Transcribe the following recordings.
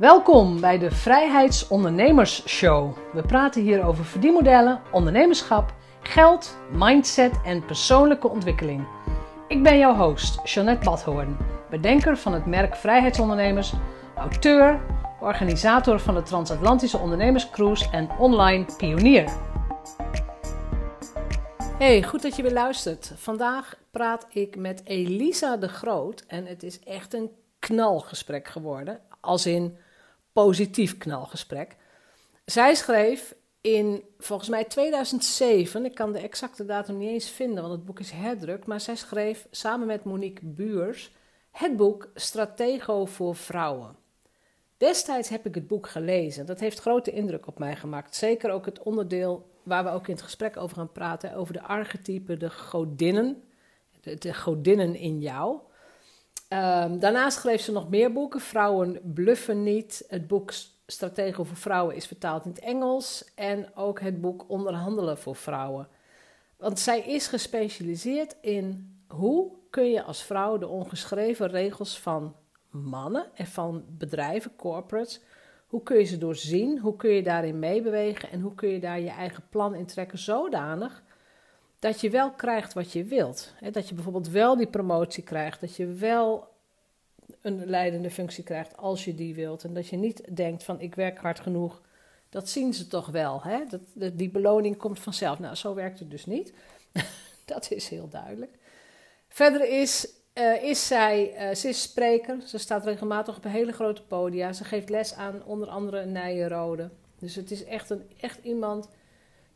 Welkom bij de Vrijheidsondernemers Show. We praten hier over verdienmodellen, ondernemerschap, geld, mindset en persoonlijke ontwikkeling. Ik ben jouw host, Jeanette Badhoorn, bedenker van het merk Vrijheidsondernemers, auteur, organisator van de Transatlantische Ondernemerscruise en online pionier. Hey, goed dat je weer luistert. Vandaag praat ik met Elisa de Groot en het is echt een knalgesprek geworden, als in positief knalgesprek. Zij schreef in volgens mij 2007, ik kan de exacte datum niet eens vinden, want het boek is herdruk, maar zij schreef samen met Monique Buurs het boek Stratego voor Vrouwen. Destijds heb ik het boek gelezen. Dat heeft grote indruk op mij gemaakt. Zeker ook het onderdeel waar we ook in het gesprek over gaan praten, over de archetypen, de godinnen, de, de godinnen in jou. Um, daarnaast schreef ze nog meer boeken. Vrouwen bluffen niet. Het boek Strategie voor Vrouwen is vertaald in het Engels. En ook het boek Onderhandelen voor Vrouwen. Want zij is gespecialiseerd in hoe kun je als vrouw de ongeschreven regels van mannen en van bedrijven, corporates, hoe kun je ze doorzien? Hoe kun je daarin meebewegen? En hoe kun je daar je eigen plan in trekken zodanig dat je wel krijgt wat je wilt? Dat je bijvoorbeeld wel die promotie krijgt, dat je wel een leidende functie krijgt als je die wilt. En dat je niet denkt van ik werk hard genoeg. Dat zien ze toch wel. Hè? Dat, die beloning komt vanzelf. Nou, zo werkt het dus niet. dat is heel duidelijk. Verder is, uh, is zij, uh, ze is spreker. Ze staat regelmatig op hele grote podia. Ze geeft les aan onder andere Nijenrode. Dus het is echt, een, echt iemand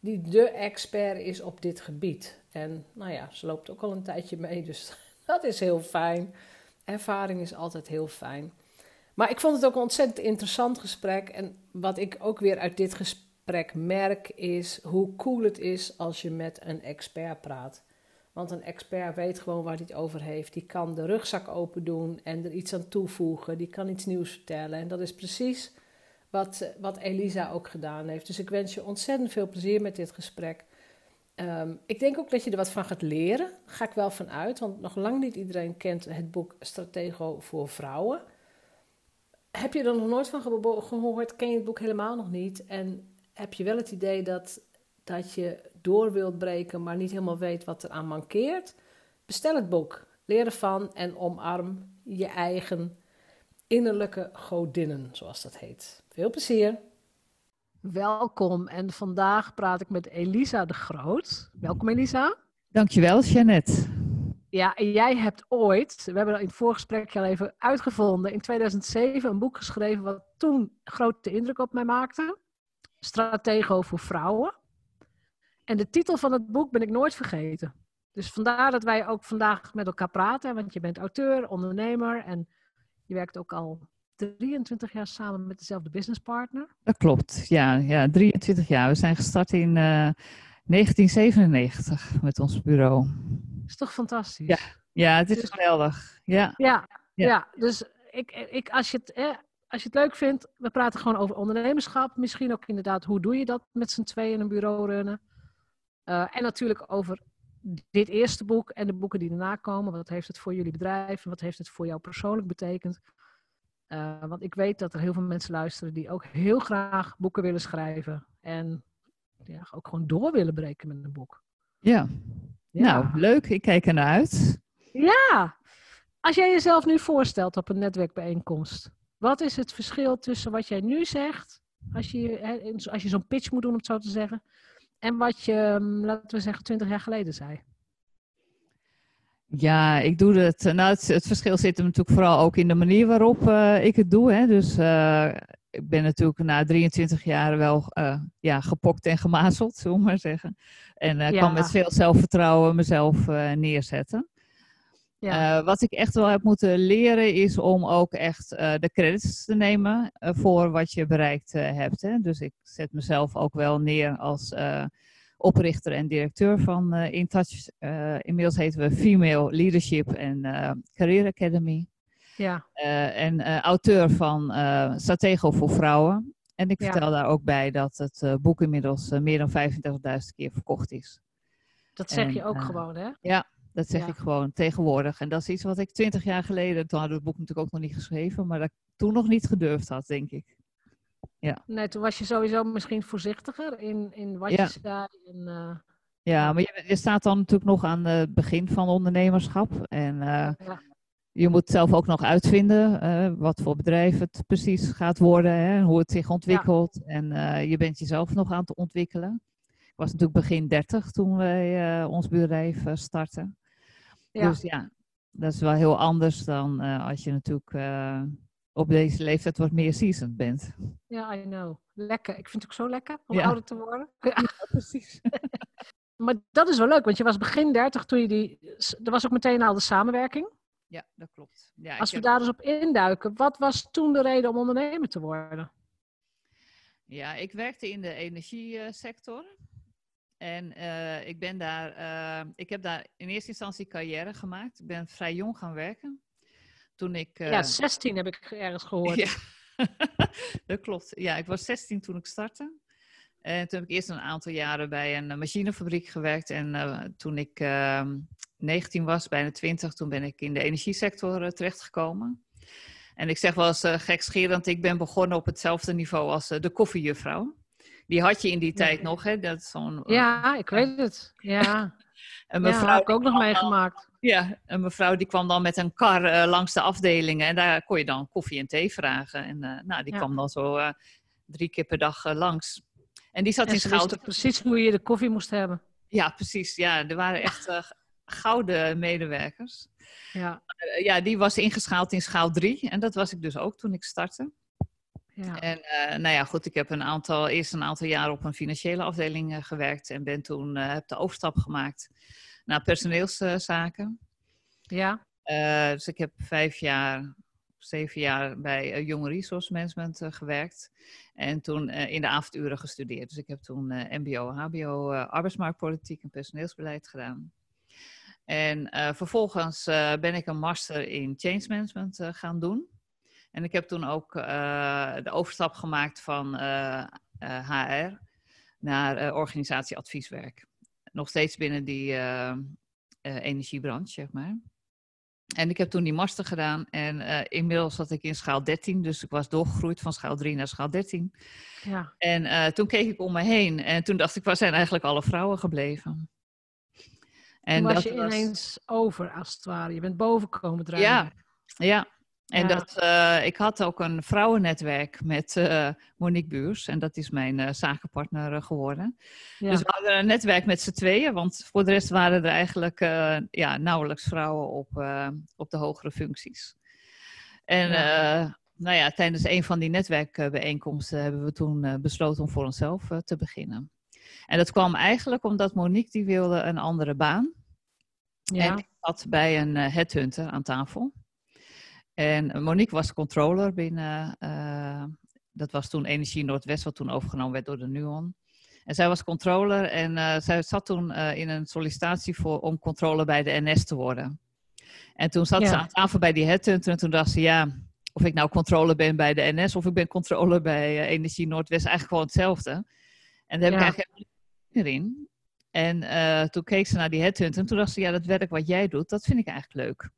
die de expert is op dit gebied. En nou ja, ze loopt ook al een tijdje mee, dus dat is heel fijn. Ervaring is altijd heel fijn. Maar ik vond het ook een ontzettend interessant gesprek. En wat ik ook weer uit dit gesprek merk, is hoe cool het is als je met een expert praat. Want een expert weet gewoon waar hij het over heeft. Die kan de rugzak open doen en er iets aan toevoegen. Die kan iets nieuws vertellen. En dat is precies wat, wat Elisa ook gedaan heeft. Dus ik wens je ontzettend veel plezier met dit gesprek. Um, ik denk ook dat je er wat van gaat leren. Ga ik wel van uit, want nog lang niet iedereen kent het boek Stratego voor Vrouwen. Heb je er nog nooit van gehoord? Ken je het boek helemaal nog niet? En heb je wel het idee dat, dat je door wilt breken, maar niet helemaal weet wat er aan mankeert? Bestel het boek. Leer ervan en omarm je eigen innerlijke godinnen, zoals dat heet. Veel plezier! Welkom en vandaag praat ik met Elisa de Groot. Welkom Elisa. Dankjewel Jeannette. Ja, en jij hebt ooit, we hebben in het voorgesprek al even uitgevonden, in 2007 een boek geschreven wat toen grote indruk op mij maakte. Stratego voor vrouwen. En de titel van het boek ben ik nooit vergeten. Dus vandaar dat wij ook vandaag met elkaar praten, want je bent auteur, ondernemer en je werkt ook al 23 jaar samen met dezelfde businesspartner. Dat klopt, ja, ja 23 jaar. We zijn gestart in uh, eh, 1997 met ons bureau. Dat is toch fantastisch? Ja, ja het is dus, geweldig. Ja. Ja, ja. ja, dus ik, ik, als, je het, eh, als je het leuk vindt, we praten gewoon over ondernemerschap. Misschien ook inderdaad, hoe doe je dat met z'n tweeën een bureau runnen? Uh, en natuurlijk over dit eerste boek en de boeken die daarna komen. Wat heeft het voor jullie bedrijf en wat heeft het voor jou persoonlijk betekend? Uh, want ik weet dat er heel veel mensen luisteren die ook heel graag boeken willen schrijven. En ja, ook gewoon door willen breken met een boek. Ja. ja. Nou, leuk. Ik kijk er naar uit. Ja. Als jij jezelf nu voorstelt op een netwerkbijeenkomst. Wat is het verschil tussen wat jij nu zegt, als je, als je zo'n pitch moet doen om het zo te zeggen, en wat je, mm, laten we zeggen, twintig jaar geleden zei? Ja, ik doe het. Nou, het, het, verschil zit hem natuurlijk vooral ook in de manier waarop uh, ik het doe. Hè. Dus uh, ik ben natuurlijk na 23 jaar wel uh, ja, gepokt en gemazeld, zullen we maar zeggen. En ja. kan met veel zelfvertrouwen mezelf neerzetten. Ja. wat ik echt wel heb moeten leren is om ook echt de credits te nemen voor wat je bereikt hebt. Hè. Dus ik zet mezelf ook wel neer als oprichter en directeur van uh, InTouch. Uh, inmiddels heten we Female Leadership and uh, Career Academy. Ja. en auteur van Stratego voor Vrouwen. En ik vertel daar ook bij dat het boek inmiddels meer dan 35.000 keer verkocht is. Dat zeg je ook gewoon, hè? Ja, Dat zeg Ja. ik gewoon tegenwoordig. En dat is iets wat ik twintig jaar geleden, toen hadden we het boek natuurlijk ook nog niet geschreven, maar dat ik toen nog niet gedurfd had, denk ik. Nee, toen was je sowieso misschien voorzichtiger in, in wat Ja. je zei. En, eh, Ja, maar je, je staat dan natuurlijk nog aan het begin van ondernemerschap. En eh, ja. je moet zelf ook nog uitvinden eh, wat voor bedrijf het precies gaat worden, hè, hoe het zich ontwikkelt. En je bent jezelf nog aan het ontwikkelen. Ik was natuurlijk begin 30 toen wij ons bedrijf startten. Ja. Dus ja, dat is wel heel anders dan als je natuurlijk op deze leeftijd wat meer seasoned bent. ja, I know. Lekker. Ik vind het ook zo lekker om Ja. ouder te worden. Ja. precies. Maar dat is wel leuk, want je was begin 30 toen je die. Er was ook meteen al de samenwerking. Ja, dat klopt. Ja, Als we heb- daar dus op induiken, wat was toen de reden om ondernemer te worden? Ja, ik werkte in de energiesector. En eh, ik ben daar, eh, ik heb daar in eerste instantie carrière gemaakt. Ik ben vrij jong gaan werken. Toen ik. eh, Ja, 16 heb ik ergens gehoord. ja, dat klopt. Ja, ik was 16 toen ik startte. En toen heb ik eerst een aantal jaren bij een machinefabriek gewerkt. En eh, toen ik eh, 19 was, bijna 20, toen ben ik in de energiesector eh, terechtgekomen. En ik zeg wel eens uh, gekscherend, ik ben begonnen op hetzelfde niveau als uh, de koffiejuffrouw. Die had je in die tijd nog, hè? Dat is zo'n, uh, Ja, ik weet het. Ja, ja mevrouw heb ik ook nog meegemaakt. Ja, een mevrouw die kwam dan met een kar eh, langs de afdelingen. En daar kon je dan koffie en thee vragen. En eh, nou, die Ja. kwam dan zo eh, drie keer per dag langs. En die zat En in Schouten. precies hoe je de koffie moest hebben. Ja, precies. Ja, er waren echt gouden medewerkers. Ja, ja, die was ingeschaald in schaal 3. En dat was ik dus ook toen ik startte. Ja. En eh, nou ja, goed, ik heb een aantal, eerst een aantal jaren op een financiële afdeling eh, gewerkt. En ben toen eh, heb de overstap gemaakt naar personeelszaken. ja. Dus ik heb vijf jaar, zeven jaar bij Young Resource Management gewerkt. En toen in de avonduren gestudeerd. Dus ik heb toen MBO, HBO, arbeidsmarktpolitiek en personeelsbeleid gedaan. En vervolgens ben ik een master in change management gaan doen. En ik heb toen ook eh, de overstap gemaakt van eh, eh, HR naar eh, organisatieadvieswerk. Nog steeds binnen die eh, eh, energiebranche, zeg maar. En ik heb toen die master gedaan en eh, inmiddels zat ik in schaal 13, dus ik was doorgegroeid van schaal 3 naar schaal 13. ja. En eh, toen keek ik om me heen en toen dacht ik, waar zijn eigenlijk alle vrouwen gebleven? En was dat je ineens over, als het ware. Je bent boven komen drijven. Ja, ja. En Ja. dat, eh, ik had ook een vrouwennetwerk met eh, Monique Buurs. En dat is mijn eh, zakenpartner geworden. Ja. Dus we hadden een netwerk met z'n tweeën. Want voor de rest waren er eigenlijk ja, nauwelijks vrouwen op, op de hogere functies. En Ja. nou ja, tijdens een van die netwerkbijeenkomsten hebben we toen besloten om voor onszelf te beginnen. En dat kwam eigenlijk omdat Monique die wilde een andere baan. ja. En ik zat bij een headhunter aan tafel. En Monique was controller binnen, eh, dat was toen Energie Noordwest, wat toen overgenomen werd door de Nuon. En zij was controller en eh, zij zat toen eh, in een sollicitatie voor, om controller bij de NS te worden. En toen zat ze aan tafel bij die headhunter en toen dacht ze, ja, of ik nou controller ben bij de NS of ik ben controller bij Energie Noordwest, eigenlijk gewoon hetzelfde. En daar heb Ja. ik eigenlijk in. En toen keek ze naar die headhunter en toen dacht ze, ja, dat werk wat jij doet, dat vind ik eigenlijk leuk.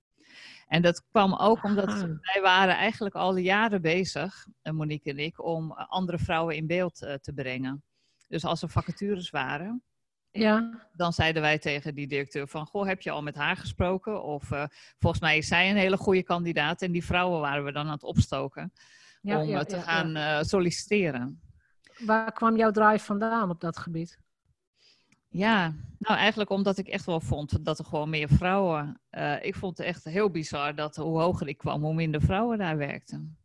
En dat kwam ook omdat Ah. wij waren eigenlijk al jaren bezig, eh, Monique en ik, om eh, andere vrouwen in beeld eh, te brengen. Dus als er vacatures waren, ja. dan zeiden wij tegen die directeur van, goh, heb je al met haar gesproken? Of volgens mij is zij een hele goede kandidaat. En die vrouwen waren we dan aan het opstoken ja, om ja, te gaan solliciteren. Waar kwam jouw drive vandaan op dat gebied? Ja, nou eigenlijk omdat ik echt wel vond dat er gewoon meer vrouwen. eh, ik vond het echt heel bizar dat hoe hoger ik kwam, hoe minder vrouwen daar werkten.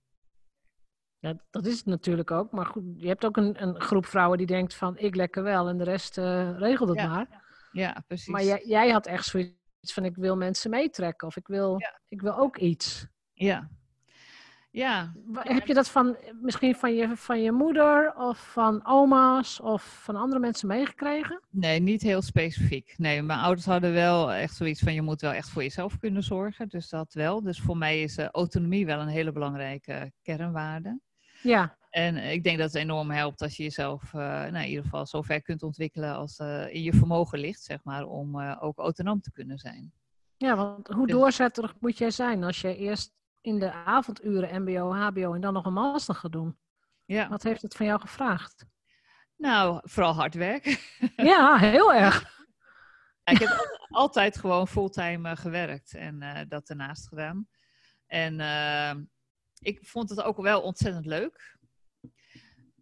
Ja, dat is het natuurlijk ook. Maar goed, je hebt ook een, een groep vrouwen die denkt van ik lekker wel en de rest eh, regelt het Ja, maar. Ja, precies. Maar jij, jij had echt zoiets van ik wil mensen meetrekken of ik wil, ik wil ook iets. Ja. Ja, Heb je dat van misschien van je, van je moeder of van oma's of van andere mensen meegekregen? nee, niet heel specifiek. Nee, mijn ouders hadden wel echt zoiets van je moet wel echt voor jezelf kunnen zorgen. Dus dat wel. Dus voor mij is eh, autonomie wel een hele belangrijke eh, kernwaarde. Ja, En ik denk dat het enorm helpt als je jezelf eh, nou, in ieder geval zo ver kunt ontwikkelen als eh, in je vermogen ligt, zeg maar, om eh, ook autonoom te kunnen zijn. Ja, want hoe Dus- doorzetterig moet jij zijn als je eerst in de avonduren MBO, HBO en dan nog een master gaat doen? Ja, Wat heeft het van jou gevraagd? nou, vooral hard werken. Ja, heel erg. Ja, ik heb al- altijd gewoon fulltime eh, gewerkt en eh, dat ernaast gedaan. En eh, ik vond het ook wel ontzettend leuk.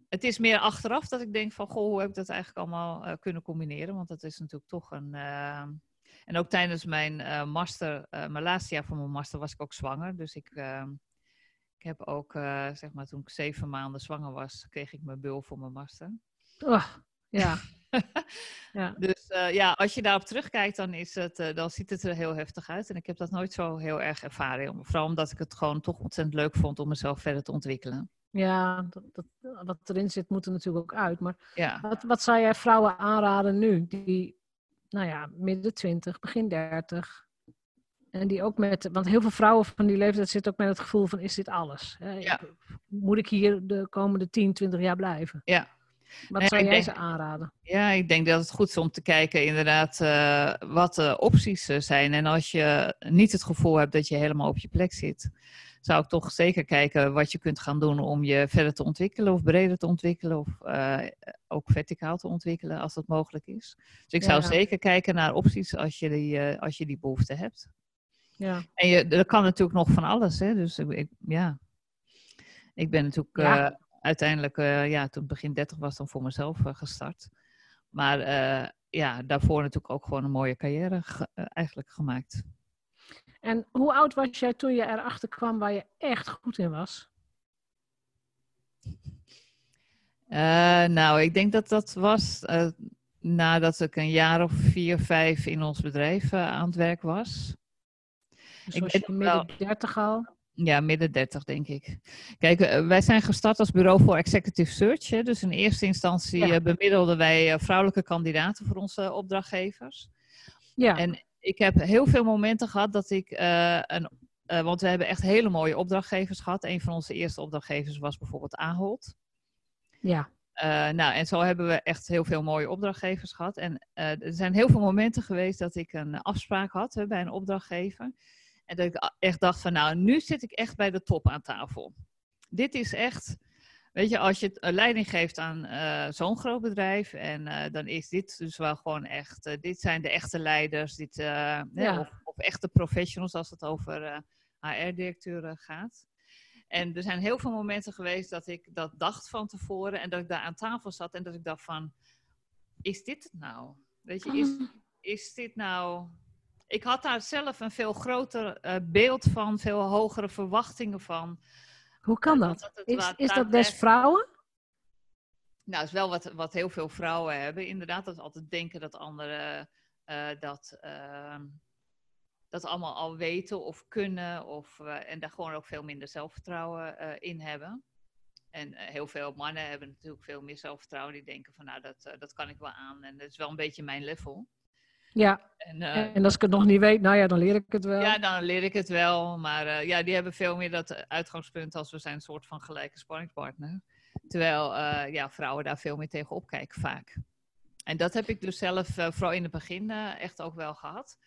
Het is meer achteraf dat ik denk van, goh, hoe heb ik dat eigenlijk allemaal kunnen combineren? Want dat is natuurlijk toch een... en ook tijdens mijn eh, master, eh, mijn laatste jaar van mijn master was ik ook zwanger. Dus ik, eh, ik heb ook, eh, zeg maar, toen ik zeven maanden zwanger was, kreeg ik mijn bul voor mijn master. Oh, ja. ja. Dus ja, als je daarop terugkijkt, dan, is het, dan ziet het er heel heftig uit. En ik heb dat nooit zo heel erg ervaren. Vooral omdat ik het gewoon toch ontzettend leuk vond om mezelf verder te ontwikkelen. Ja, dat, dat, wat erin zit moet er natuurlijk ook uit. Maar Ja, wat, wat zou jij vrouwen aanraden nu? Die, nou ja, midden twintig, begin dertig. En die ook met, want heel veel vrouwen van die leeftijd zitten ook met het gevoel van, is dit alles? Hè? Ja. Moet ik hier de komende 10, 20 jaar blijven? Ja. Wat Nee, zou jij denk- ze aanraden? ja, ik denk dat het goed is om te kijken inderdaad eh, wat de opties eh, zijn. En als je niet het gevoel hebt dat je helemaal op je plek zit, zou ik toch zeker kijken wat je kunt gaan doen om je verder te ontwikkelen of breder te ontwikkelen of eh, ook verticaal te ontwikkelen als dat mogelijk is. Dus ik zou ja. zeker kijken naar opties als je die, eh, als je die behoefte hebt. Ja, En je, er kan natuurlijk nog van alles, hè. Dus ik, ik- ja. Ik ben natuurlijk Ja. eh, uiteindelijk, ja, toen begin 30 was, dan voor mezelf gestart. Maar ja, daarvoor natuurlijk ook gewoon een mooie carrière ge- eigenlijk gemaakt. En hoe oud was jij toen je erachter kwam waar je echt goed in was? Eh, nou, ik denk dat dat was eh, nadat ik een jaar of vier, vijf in ons bedrijf eh, aan het werk was. Dus Ik was je midden dertig al? Ja, midden 30 denk ik. Kijk, wij zijn gestart als bureau voor executive search. Hè, dus in eerste instantie Ja. bemiddelden wij vrouwelijke kandidaten voor onze opdrachtgevers. Ja, En ik heb heel veel momenten gehad dat ik eh, een. eh, want we hebben echt hele mooie opdrachtgevers gehad. Een van onze eerste opdrachtgevers was bijvoorbeeld Ahold. ja. Eh, nou, en zo hebben we echt heel veel mooie opdrachtgevers gehad. En er zijn heel veel momenten geweest dat ik een afspraak had hè, bij een opdrachtgever. En dat ik echt dacht van, nou, nu zit ik echt bij de top aan tafel. Dit is echt, weet je, als je het, eh, leiding geeft aan eh, zo'n groot bedrijf. En eh, dan is dit dus wel gewoon echt, dit zijn de echte leiders. Dit, hè, of, of echte professionals als het over HR-directeuren gaat. En er zijn heel veel momenten geweest dat ik dat dacht van tevoren en dat ik daar aan tafel zat en dat ik dacht van, is dit het nou? Weet je, is, is dit nou... Ik had daar zelf een veel groter beeld van, veel hogere verwachtingen van. Hoe kan Eh, dat? het Is, is dat daadwerkelijk- vrouwen? Nou, is wel wat, wat heel veel vrouwen hebben. Inderdaad, dat ze altijd denken dat anderen eh, dat, ehm, dat allemaal al weten of kunnen. Of, eh, en daar gewoon ook veel minder zelfvertrouwen eh, in hebben. En heel veel mannen hebben natuurlijk veel meer zelfvertrouwen. Die denken van, nou, dat, dat kan ik wel aan. En dat is wel een beetje mijn level. Ja, En, eh, en als ik het nog niet weet, nou ja, dan leer ik het wel. ja, dan leer ik het wel. Maar eh, ja, die hebben veel meer dat uitgangspunt als we zijn een soort van gelijke sparringspartner. Terwijl eh, ja, vrouwen daar veel meer tegen opkijken vaak. En dat heb ik dus zelf vooral in het begin echt ook wel gehad.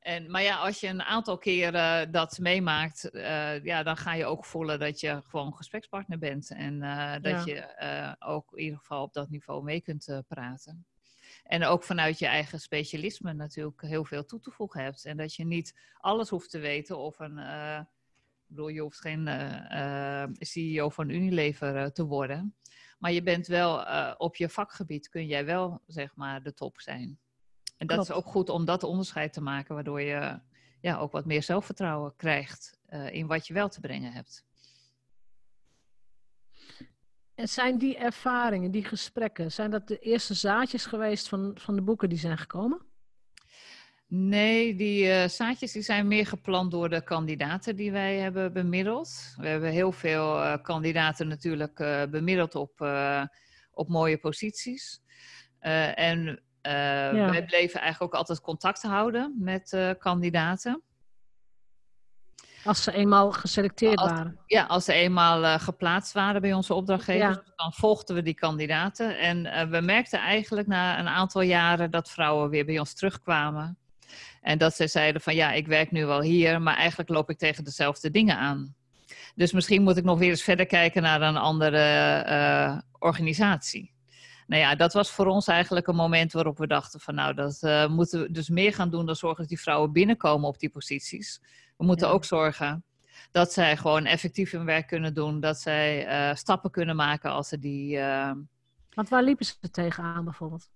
En, maar ja, als je een aantal keren dat meemaakt, ja, dan ga je ook voelen dat je gewoon gesprekspartner bent. En dat Ja. je ook in ieder geval op dat niveau mee kunt praten. En ook vanuit je eigen specialisme natuurlijk heel veel toe te voegen hebt. En dat je niet alles hoeft te weten of een. eh, ik bedoel, je hoeft geen eh, eh, CEO van Unilever te worden. Maar je bent wel op je vakgebied kun jij wel, zeg maar, de top zijn. En dat is ook goed om dat onderscheid te maken, waardoor je ja, ook wat meer zelfvertrouwen krijgt in wat je wel te brengen hebt. En zijn die ervaringen, die gesprekken, zijn dat de eerste zaadjes geweest van, van de boeken die zijn gekomen? Nee, die eh, zaadjes die zijn meer gepland door de kandidaten die wij hebben bemiddeld. We hebben heel veel eh, kandidaten natuurlijk eh, bemiddeld op, op mooie posities. En wij bleven eigenlijk ook altijd contact houden met kandidaten. Als ze eenmaal geselecteerd Als- waren. Ja, als ze eenmaal eh, geplaatst waren bij onze opdrachtgevers, Ja. dan volgden we die kandidaten. En eh, we merkten eigenlijk na een aantal jaren dat vrouwen weer bij ons terugkwamen. En dat ze zeiden van ja, ik werk nu wel hier, maar eigenlijk loop ik tegen dezelfde dingen aan. Dus misschien moet ik nog weer eens verder kijken naar een andere uh, organisatie. Nou ja, dat was voor ons eigenlijk een moment waarop we dachten van nou, dat uh, moeten we dus meer gaan doen dan zorgen dat die vrouwen binnenkomen op die posities. We moeten ook zorgen dat zij gewoon effectief hun werk kunnen doen, dat zij uh, stappen kunnen maken als ze die. Uh... Want waar liepen ze tegenaan bijvoorbeeld?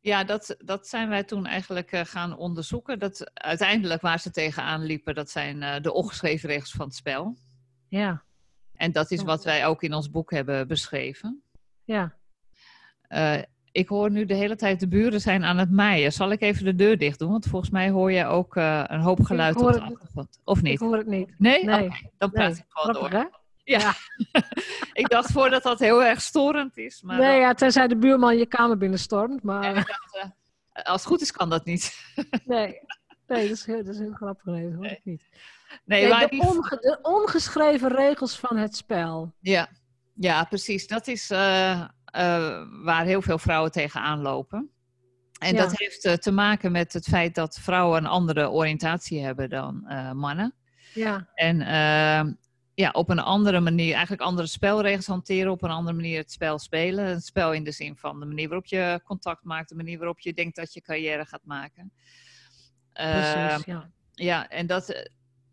Ja, dat, dat zijn wij toen eigenlijk uh, gaan onderzoeken. Dat uiteindelijk waar ze tegenaan liepen, dat zijn de ongeschreven regels van het spel. Ja. En dat is wat wij ook in ons boek hebben beschreven. Ja. Uh, ik hoor nu de hele tijd de buren zijn aan het maaien. Zal ik even de deur dicht doen? Want volgens mij hoor je ook uh, een hoop geluid op de achtergrond. Of niet? Ik hoor het niet. Nee? nee. Okay, dan praat nee. ik gewoon Grappig, door. Hè? Ja. ik dacht voordat dat heel erg storend is. Maar nee, dat- ja, tenzij de buurman je kamer binnenstormt. Maar dacht, eh, als het goed is kan dat niet. nee, nee dat, is heel, dat is heel grappig. Nee, dat hoor ik niet. Nee, de, die- onge- de ongeschreven regels van het spel. Ja, ja precies. Dat is eh, eh, waar heel veel vrouwen tegenaan lopen. En Ja. dat heeft eh, te maken met het feit dat vrouwen een andere oriëntatie hebben dan eh, mannen. Ja, En eh, ja, op een andere manier, eigenlijk andere spelregels hanteren, op een andere manier het spel spelen. Het spel in de zin van de manier waarop je contact maakt, de manier waarop je denkt dat je carrière gaat maken. Precies. ja. ja, en dat.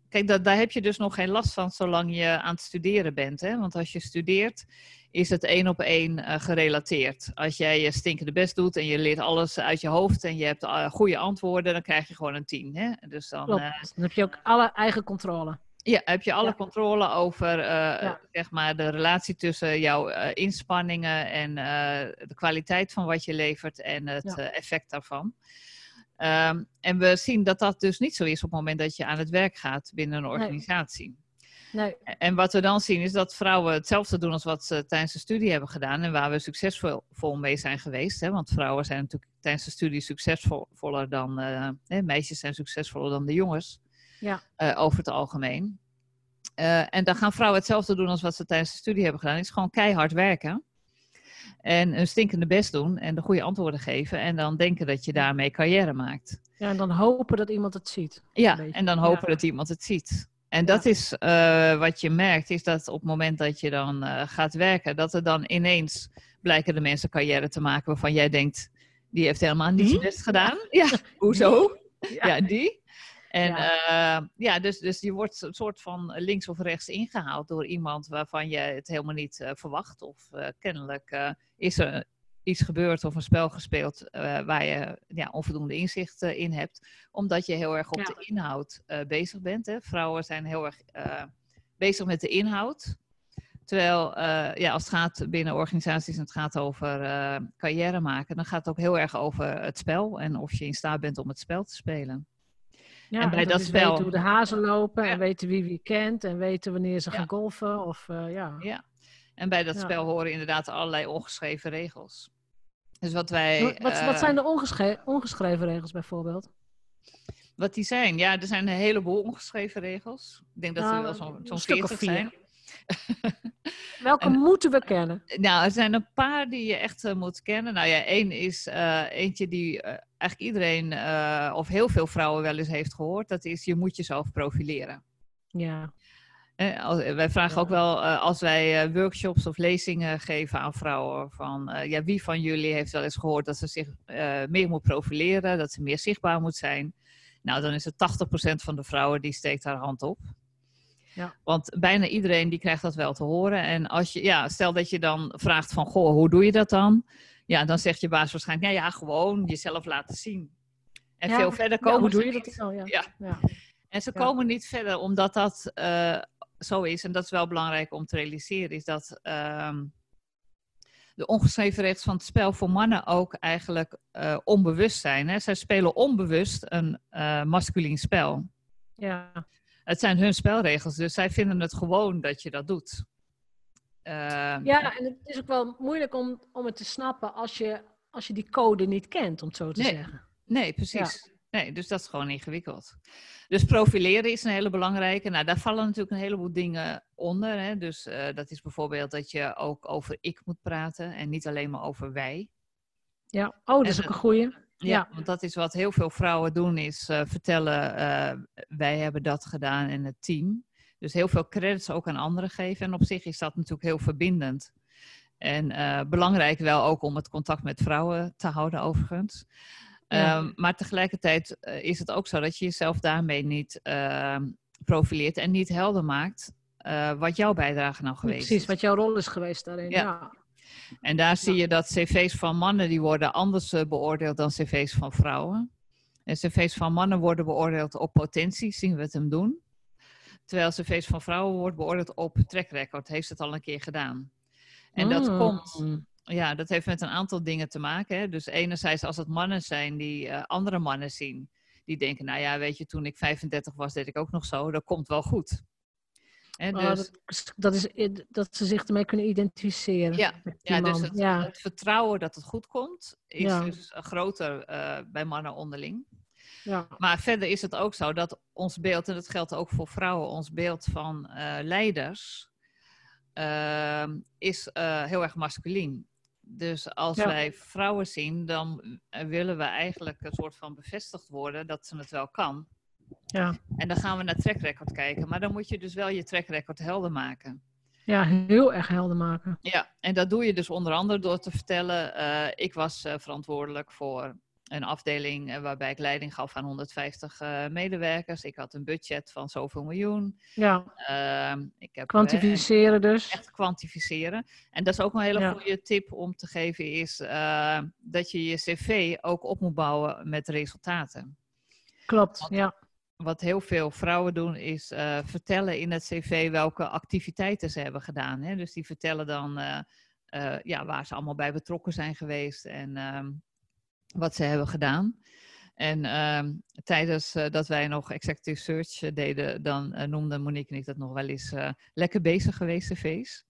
Kijk, dat, daar heb je dus nog geen last van zolang je aan het studeren bent. Hè? Want als je studeert, is het één op één eh, gerelateerd. Als jij je stinkende best doet en je leert alles uit je hoofd en je hebt eh, goede antwoorden, dan krijg je gewoon een 10. Hè? Dus dan Klopt. eh, Dan heb je ook alle eigen controle. ja, heb je alle Ja. controle over Ja. zeg maar de relatie tussen jouw inspanningen en de kwaliteit van wat je levert en het Ja. effect daarvan. Ehm, en we zien dat dat dus niet zo is op het moment dat je aan het werk gaat binnen een organisatie. Nee, En wat we dan zien is dat vrouwen hetzelfde doen als wat ze tijdens de studie hebben gedaan en waar we succesvol vol mee zijn geweest. Hè? Want vrouwen zijn natuurlijk tijdens de studie succesvoller dan, eh, hè, meisjes zijn succesvoller dan de jongens Ja. eh, over het algemeen. Eh, en dan gaan vrouwen hetzelfde doen als wat ze tijdens de studie hebben gedaan. Het is gewoon keihard werken. En een stinkende best doen en de goede antwoorden geven. En dan denken dat je daarmee carrière maakt. ja, en dan hopen dat iemand het ziet. Ja, en dan hopen Ja. dat iemand het ziet. En dat is eh, wat je merkt, is dat op het moment dat je dan eh, gaat werken, dat er dan ineens blijken de mensen carrière te maken waarvan jij denkt, die heeft helemaal niet zijn best gedaan. Ja, hoezo? Ja. Ja, die. En Ja. ja, ja dus, dus je wordt een soort van links of rechts ingehaald door iemand waarvan je het helemaal niet eh, verwacht. Of eh, kennelijk eh, is er iets gebeurd of een spel gespeeld eh, waar je ja, onvoldoende inzicht eh, in hebt. Omdat je heel erg op Ja. de inhoud eh, bezig bent. Hè. Vrouwen zijn heel erg bezig met de inhoud. Terwijl ja, als het gaat binnen organisaties en het gaat over carrière maken, dan gaat het ook heel erg over het spel en of je in staat bent om het spel te spelen. Ja, En bij dat spel- weten hoe de hazen lopen Ja. en weten wie wie kent en weten wanneer ze gaan golfen. Of, ja. Ja. En bij dat Ja. spel horen inderdaad allerlei ongeschreven regels. Dus wat wij. wat, wat, eh, wat zijn de ongeschre- ongeschreven regels bijvoorbeeld? Wat die zijn? Ja, er zijn een heleboel ongeschreven regels. Ik denk dat Nou, er wel zo'n of 40 vier. zijn. Welke En- moeten we kennen? Nou, er zijn een paar die je echt eh, moet kennen. Nou ja, één is eh, eentje die eigenlijk iedereen of heel veel vrouwen wel eens heeft gehoord. Dat is je moet jezelf profileren. Ja, wij vragen ook wel eh, als wij eh, workshops of lezingen geven aan vrouwen van eh, ja, wie van jullie heeft wel eens gehoord dat ze zich meer moet profileren, dat ze meer zichtbaar moet zijn. Nou, dan is het 80% van de vrouwen die steekt haar hand op. Ja. Want bijna iedereen die krijgt dat wel te horen. En als je, ja, stel dat je dan vraagt van, goh, hoe doe je dat dan? Ja, dan zegt je baas waarschijnlijk, ja, ja, gewoon jezelf laten zien. En Ja, veel verder Ja, komen hoe doe je dat dan? Ja. En ze komen niet verder omdat dat zo is. En dat is wel belangrijk om te realiseren. Is dat ehm, de ongeschreven regels van het spel voor mannen ook eigenlijk eh, onbewust zijn. Hè? Zij spelen onbewust een eh masculien spel. Ja. Het zijn hun spelregels, dus zij vinden het gewoon dat je dat doet. Eh, ja, en het is ook wel moeilijk om, om het te snappen als je, als je die code niet kent, om het zo te Nee. zeggen. Nee, precies. Nee, dus dat is gewoon ingewikkeld. Dus profileren is een hele belangrijke. Nou, daar vallen natuurlijk een heleboel dingen onder. Hè? Dus eh, dat is bijvoorbeeld dat je ook over ik moet praten en niet alleen maar over wij. Ja, oh, dat is En ook een goeie. Ja, want dat is wat heel veel vrouwen doen, is uh, vertellen, uh, wij hebben dat gedaan in het team. Dus heel veel credits ook aan anderen geven. En op zich is dat natuurlijk heel verbindend. En belangrijk wel ook om het contact met vrouwen te houden, overigens. Ja. Um, maar tegelijkertijd is het ook zo dat je jezelf daarmee niet ehm, profileert en niet helder maakt wat jouw bijdrage nou geweest Precies, is. Precies, wat jouw rol is geweest daarin. ja. ja. En daar zie je dat cv's van mannen die worden anders uh, beoordeeld dan cv's van vrouwen. En cv's van mannen worden beoordeeld op potentie, zien we het hem doen. Terwijl cv's van vrouwen wordt beoordeeld op track record, heeft het al een keer gedaan. En dat Mm. komt, ja, dat heeft met een aantal dingen te maken. Hè. Dus enerzijds als het mannen zijn die uh, andere mannen zien, die denken, nou ja, weet je, toen ik 35 was, deed ik ook nog zo, dat komt wel goed. En dus, oh, dat, dat, is dat ze zich ermee kunnen identificeren. Ja, ja dus het, ja. het, vertrouwen dat het goed komt, is ja. dus groter uh, bij mannen onderling. Ja. Maar verder is het ook zo dat ons beeld, en dat geldt ook voor vrouwen, ons beeld van uh, leiders uh, is uh, heel erg masculien. Dus als ja. wij vrouwen zien, dan willen we eigenlijk een soort van bevestigd worden dat ze het wel kan. Ja. En dan gaan we naar track record kijken. Maar dan moet je dus wel je track record helder maken. Ja, heel erg helder maken. Ja, en dat doe je dus onder andere door te vertellen... Uh, ik was uh, verantwoordelijk voor een afdeling uh, waarbij ik leiding gaf aan 150 medewerkers. Ik had een budget van zoveel miljoen. Ja. Ehm, ik heb, kwantificeren dus. Echt kwantificeren. En dat is ook een hele ja. goede tip om te geven... is dat je je cv ook op moet bouwen met resultaten. Klopt, Want, ja wat heel veel vrouwen doen, is vertellen in het cv welke activiteiten ze hebben gedaan. Hè? Dus die vertellen dan ja, waar ze allemaal bij betrokken zijn geweest en ehm, wat ze hebben gedaan. En ehm, tijdens dat wij nog executive search deden, dan noemde Monique en ik dat nog wel eens lekker bezig geweest cv's.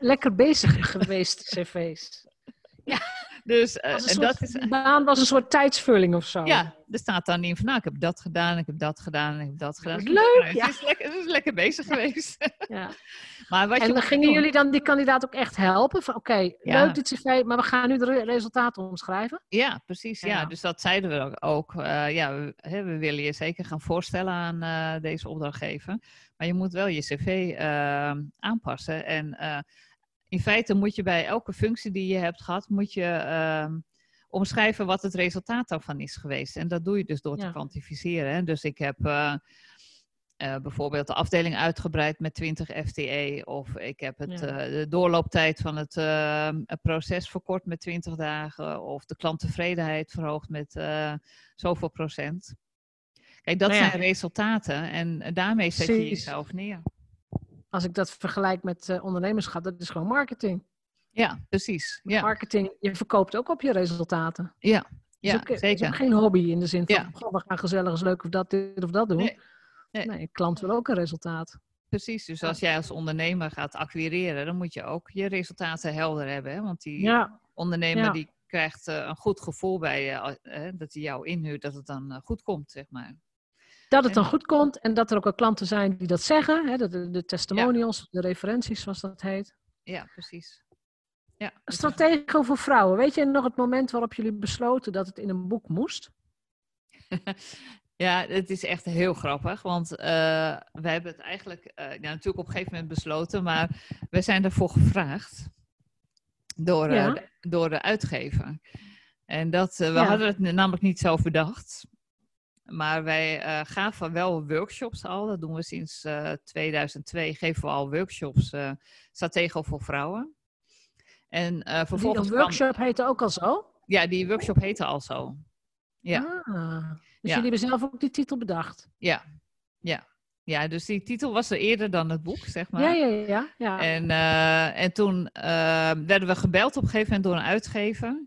Lekker bezig geweest cv's. Ja, dus uh, en dat is. baan was een soort tijdsvulling of zo. Ja, er staat dan in van nou, ik heb dat gedaan, ik heb dat gedaan, ik heb dat gedaan. Leuk! Nou, ja. het, is lekker, het is lekker bezig geweest. ja. maar wat en je dan gingen doen, jullie dan die kandidaat ook echt helpen? Van oké, okay, leuk dit cv, maar we gaan nu de re- resultaten omschrijven. Ja, precies. Ja. Dus dat zeiden we ook. ook. Uh, ja, we, hè, we willen je zeker gaan voorstellen aan uh, deze opdrachtgever. Maar je moet wel je cv aanpassen. En in feite moet je bij elke functie die je hebt gehad, moet je uh, omschrijven wat het resultaat daarvan is geweest. En dat doe je dus door te kwantificeren. Hè. Dus ik heb uh, uh, bijvoorbeeld de afdeling uitgebreid met 20 FTE. Of ik heb het, Ja. uh, de doorlooptijd van het uh, proces verkort met 20 dagen. Of de klanttevredenheid verhoogd met zoveel procent. Kijk, dat Nou ja. zijn resultaten. En daarmee zet je jezelf neer. Als ik dat vergelijk met eh, ondernemerschap, dat is gewoon marketing. Ja, precies. Ja, Marketing, je verkoopt ook op je resultaten. ja. is ja ook, is zeker. ook geen hobby in de zin van, Ja. goh, we gaan gezellig eens leuk of dat, dit of dat doen. Nee. Nee, klant wil ook een resultaat. Precies, dus als jij als ondernemer gaat acquireren, dan moet je ook je resultaten helder hebben. Hè? Want die Ja, ondernemer ja. die krijgt eh, een goed gevoel bij je, eh, dat hij jou inhuurt, dat het dan eh, goed komt, zeg maar. Dat het dan goed komt en dat er ook wel klanten zijn die dat zeggen. Hè, de, de, testimonials, de referenties zoals dat heet. Ja, precies. Ja, Een stratege voor vrouwen. Weet je nog het moment waarop jullie besloten dat het in een boek moest? ja, het is echt heel grappig, want uh, wij hebben het eigenlijk uh, ja, natuurlijk op een gegeven moment besloten, maar we zijn ervoor gevraagd door, Ja. de, door de uitgever. En dat, we hadden het namelijk niet zelf bedacht. Maar wij uh, gaven wel workshops al. Dat doen we sinds uh, 2002. Geven we al workshops uh, stratego voor vrouwen. En Die vervolgens een workshop heette ook al zo? ja, die workshop heette al zo. Ja. Ah, dus Ja. jullie hebben zelf ook die titel bedacht? Ja, ja. Ja, dus die titel was er eerder dan het boek, zeg maar. Ja, ja, ja. ja. En, en toen werden we gebeld op een gegeven moment door een uitgever.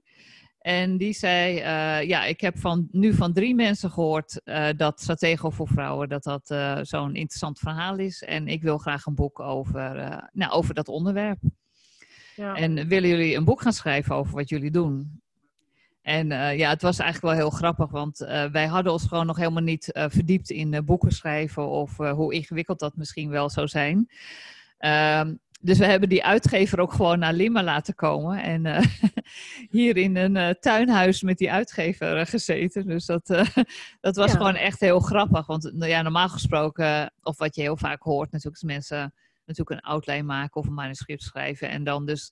En die zei, uh, ja, ik heb van, nu van drie mensen gehoord uh, dat Stratego voor Vrouwen, dat dat uh, zo'n interessant verhaal is. En ik wil graag een boek over, nou, over dat onderwerp. ja. En willen jullie een boek gaan schrijven over wat jullie doen? En ja, het was eigenlijk wel heel grappig, want wij hadden ons gewoon nog helemaal niet verdiept in boeken schrijven of hoe ingewikkeld dat misschien wel zou zijn. Uh, dus we hebben die uitgever ook gewoon naar Lima laten komen. En uh, hier in een uh, tuinhuis met die uitgever uh, gezeten. Dus dat, dat was ja. gewoon echt heel grappig. Want nou ja, normaal gesproken, of wat je heel vaak hoort natuurlijk, is mensen natuurlijk een outline maken of een manuscript schrijven. En dan dus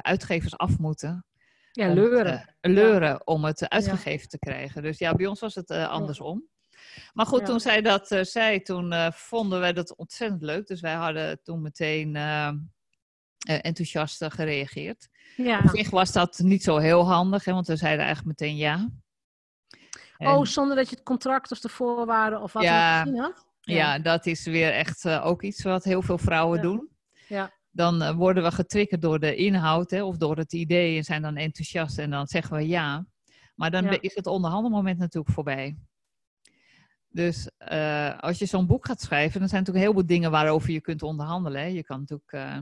uitgevers af moeten. Ja, leuren. leuren ja. om het uitgegeven te krijgen. Dus ja, bij ons was het andersom. Maar goed, ja. toen zij dat uh, zei, toen uh, vonden wij dat ontzettend leuk. Dus wij hadden toen meteen uh, enthousiast gereageerd. Ja. Op zich was dat niet zo heel handig, hè, want we zeiden eigenlijk meteen ja. En... Oh, zonder dat je het contract of de voorwaarden of wat ja, gezien had? Ja. ja, dat is weer echt ook iets wat heel veel vrouwen doen. Ja. Dan worden we getriggerd door de inhoud hè, of door het idee en zijn dan enthousiast en dan zeggen we ja. Maar dan is het onderhandelmoment natuurlijk voorbij. Dus uh, als je zo'n boek gaat schrijven, dan zijn er natuurlijk heel veel dingen waarover je kunt onderhandelen. Hè. Je kan natuurlijk uh,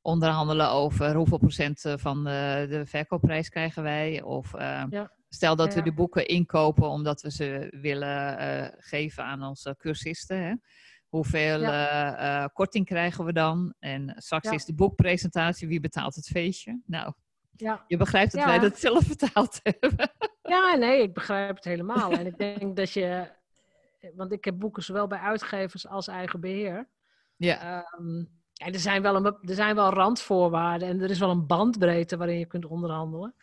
onderhandelen over hoeveel procent van de, de verkoopprijs krijgen wij. Of uh, ja. stel dat ja. we de boeken inkopen omdat we ze willen geven aan onze cursisten. Hè. Hoeveel ja. korting krijgen we dan? En straks is de boekpresentatie, wie betaalt het feestje? Nou, je begrijpt dat wij dat zelf betaald hebben. Ja, nee, ik begrijp het helemaal. En ik denk dat je want ik heb boeken zowel bij uitgevers als eigen beheer. Ja. Um, ja er, zijn wel een, er zijn wel randvoorwaarden en er is wel een bandbreedte waarin je kunt onderhandelen.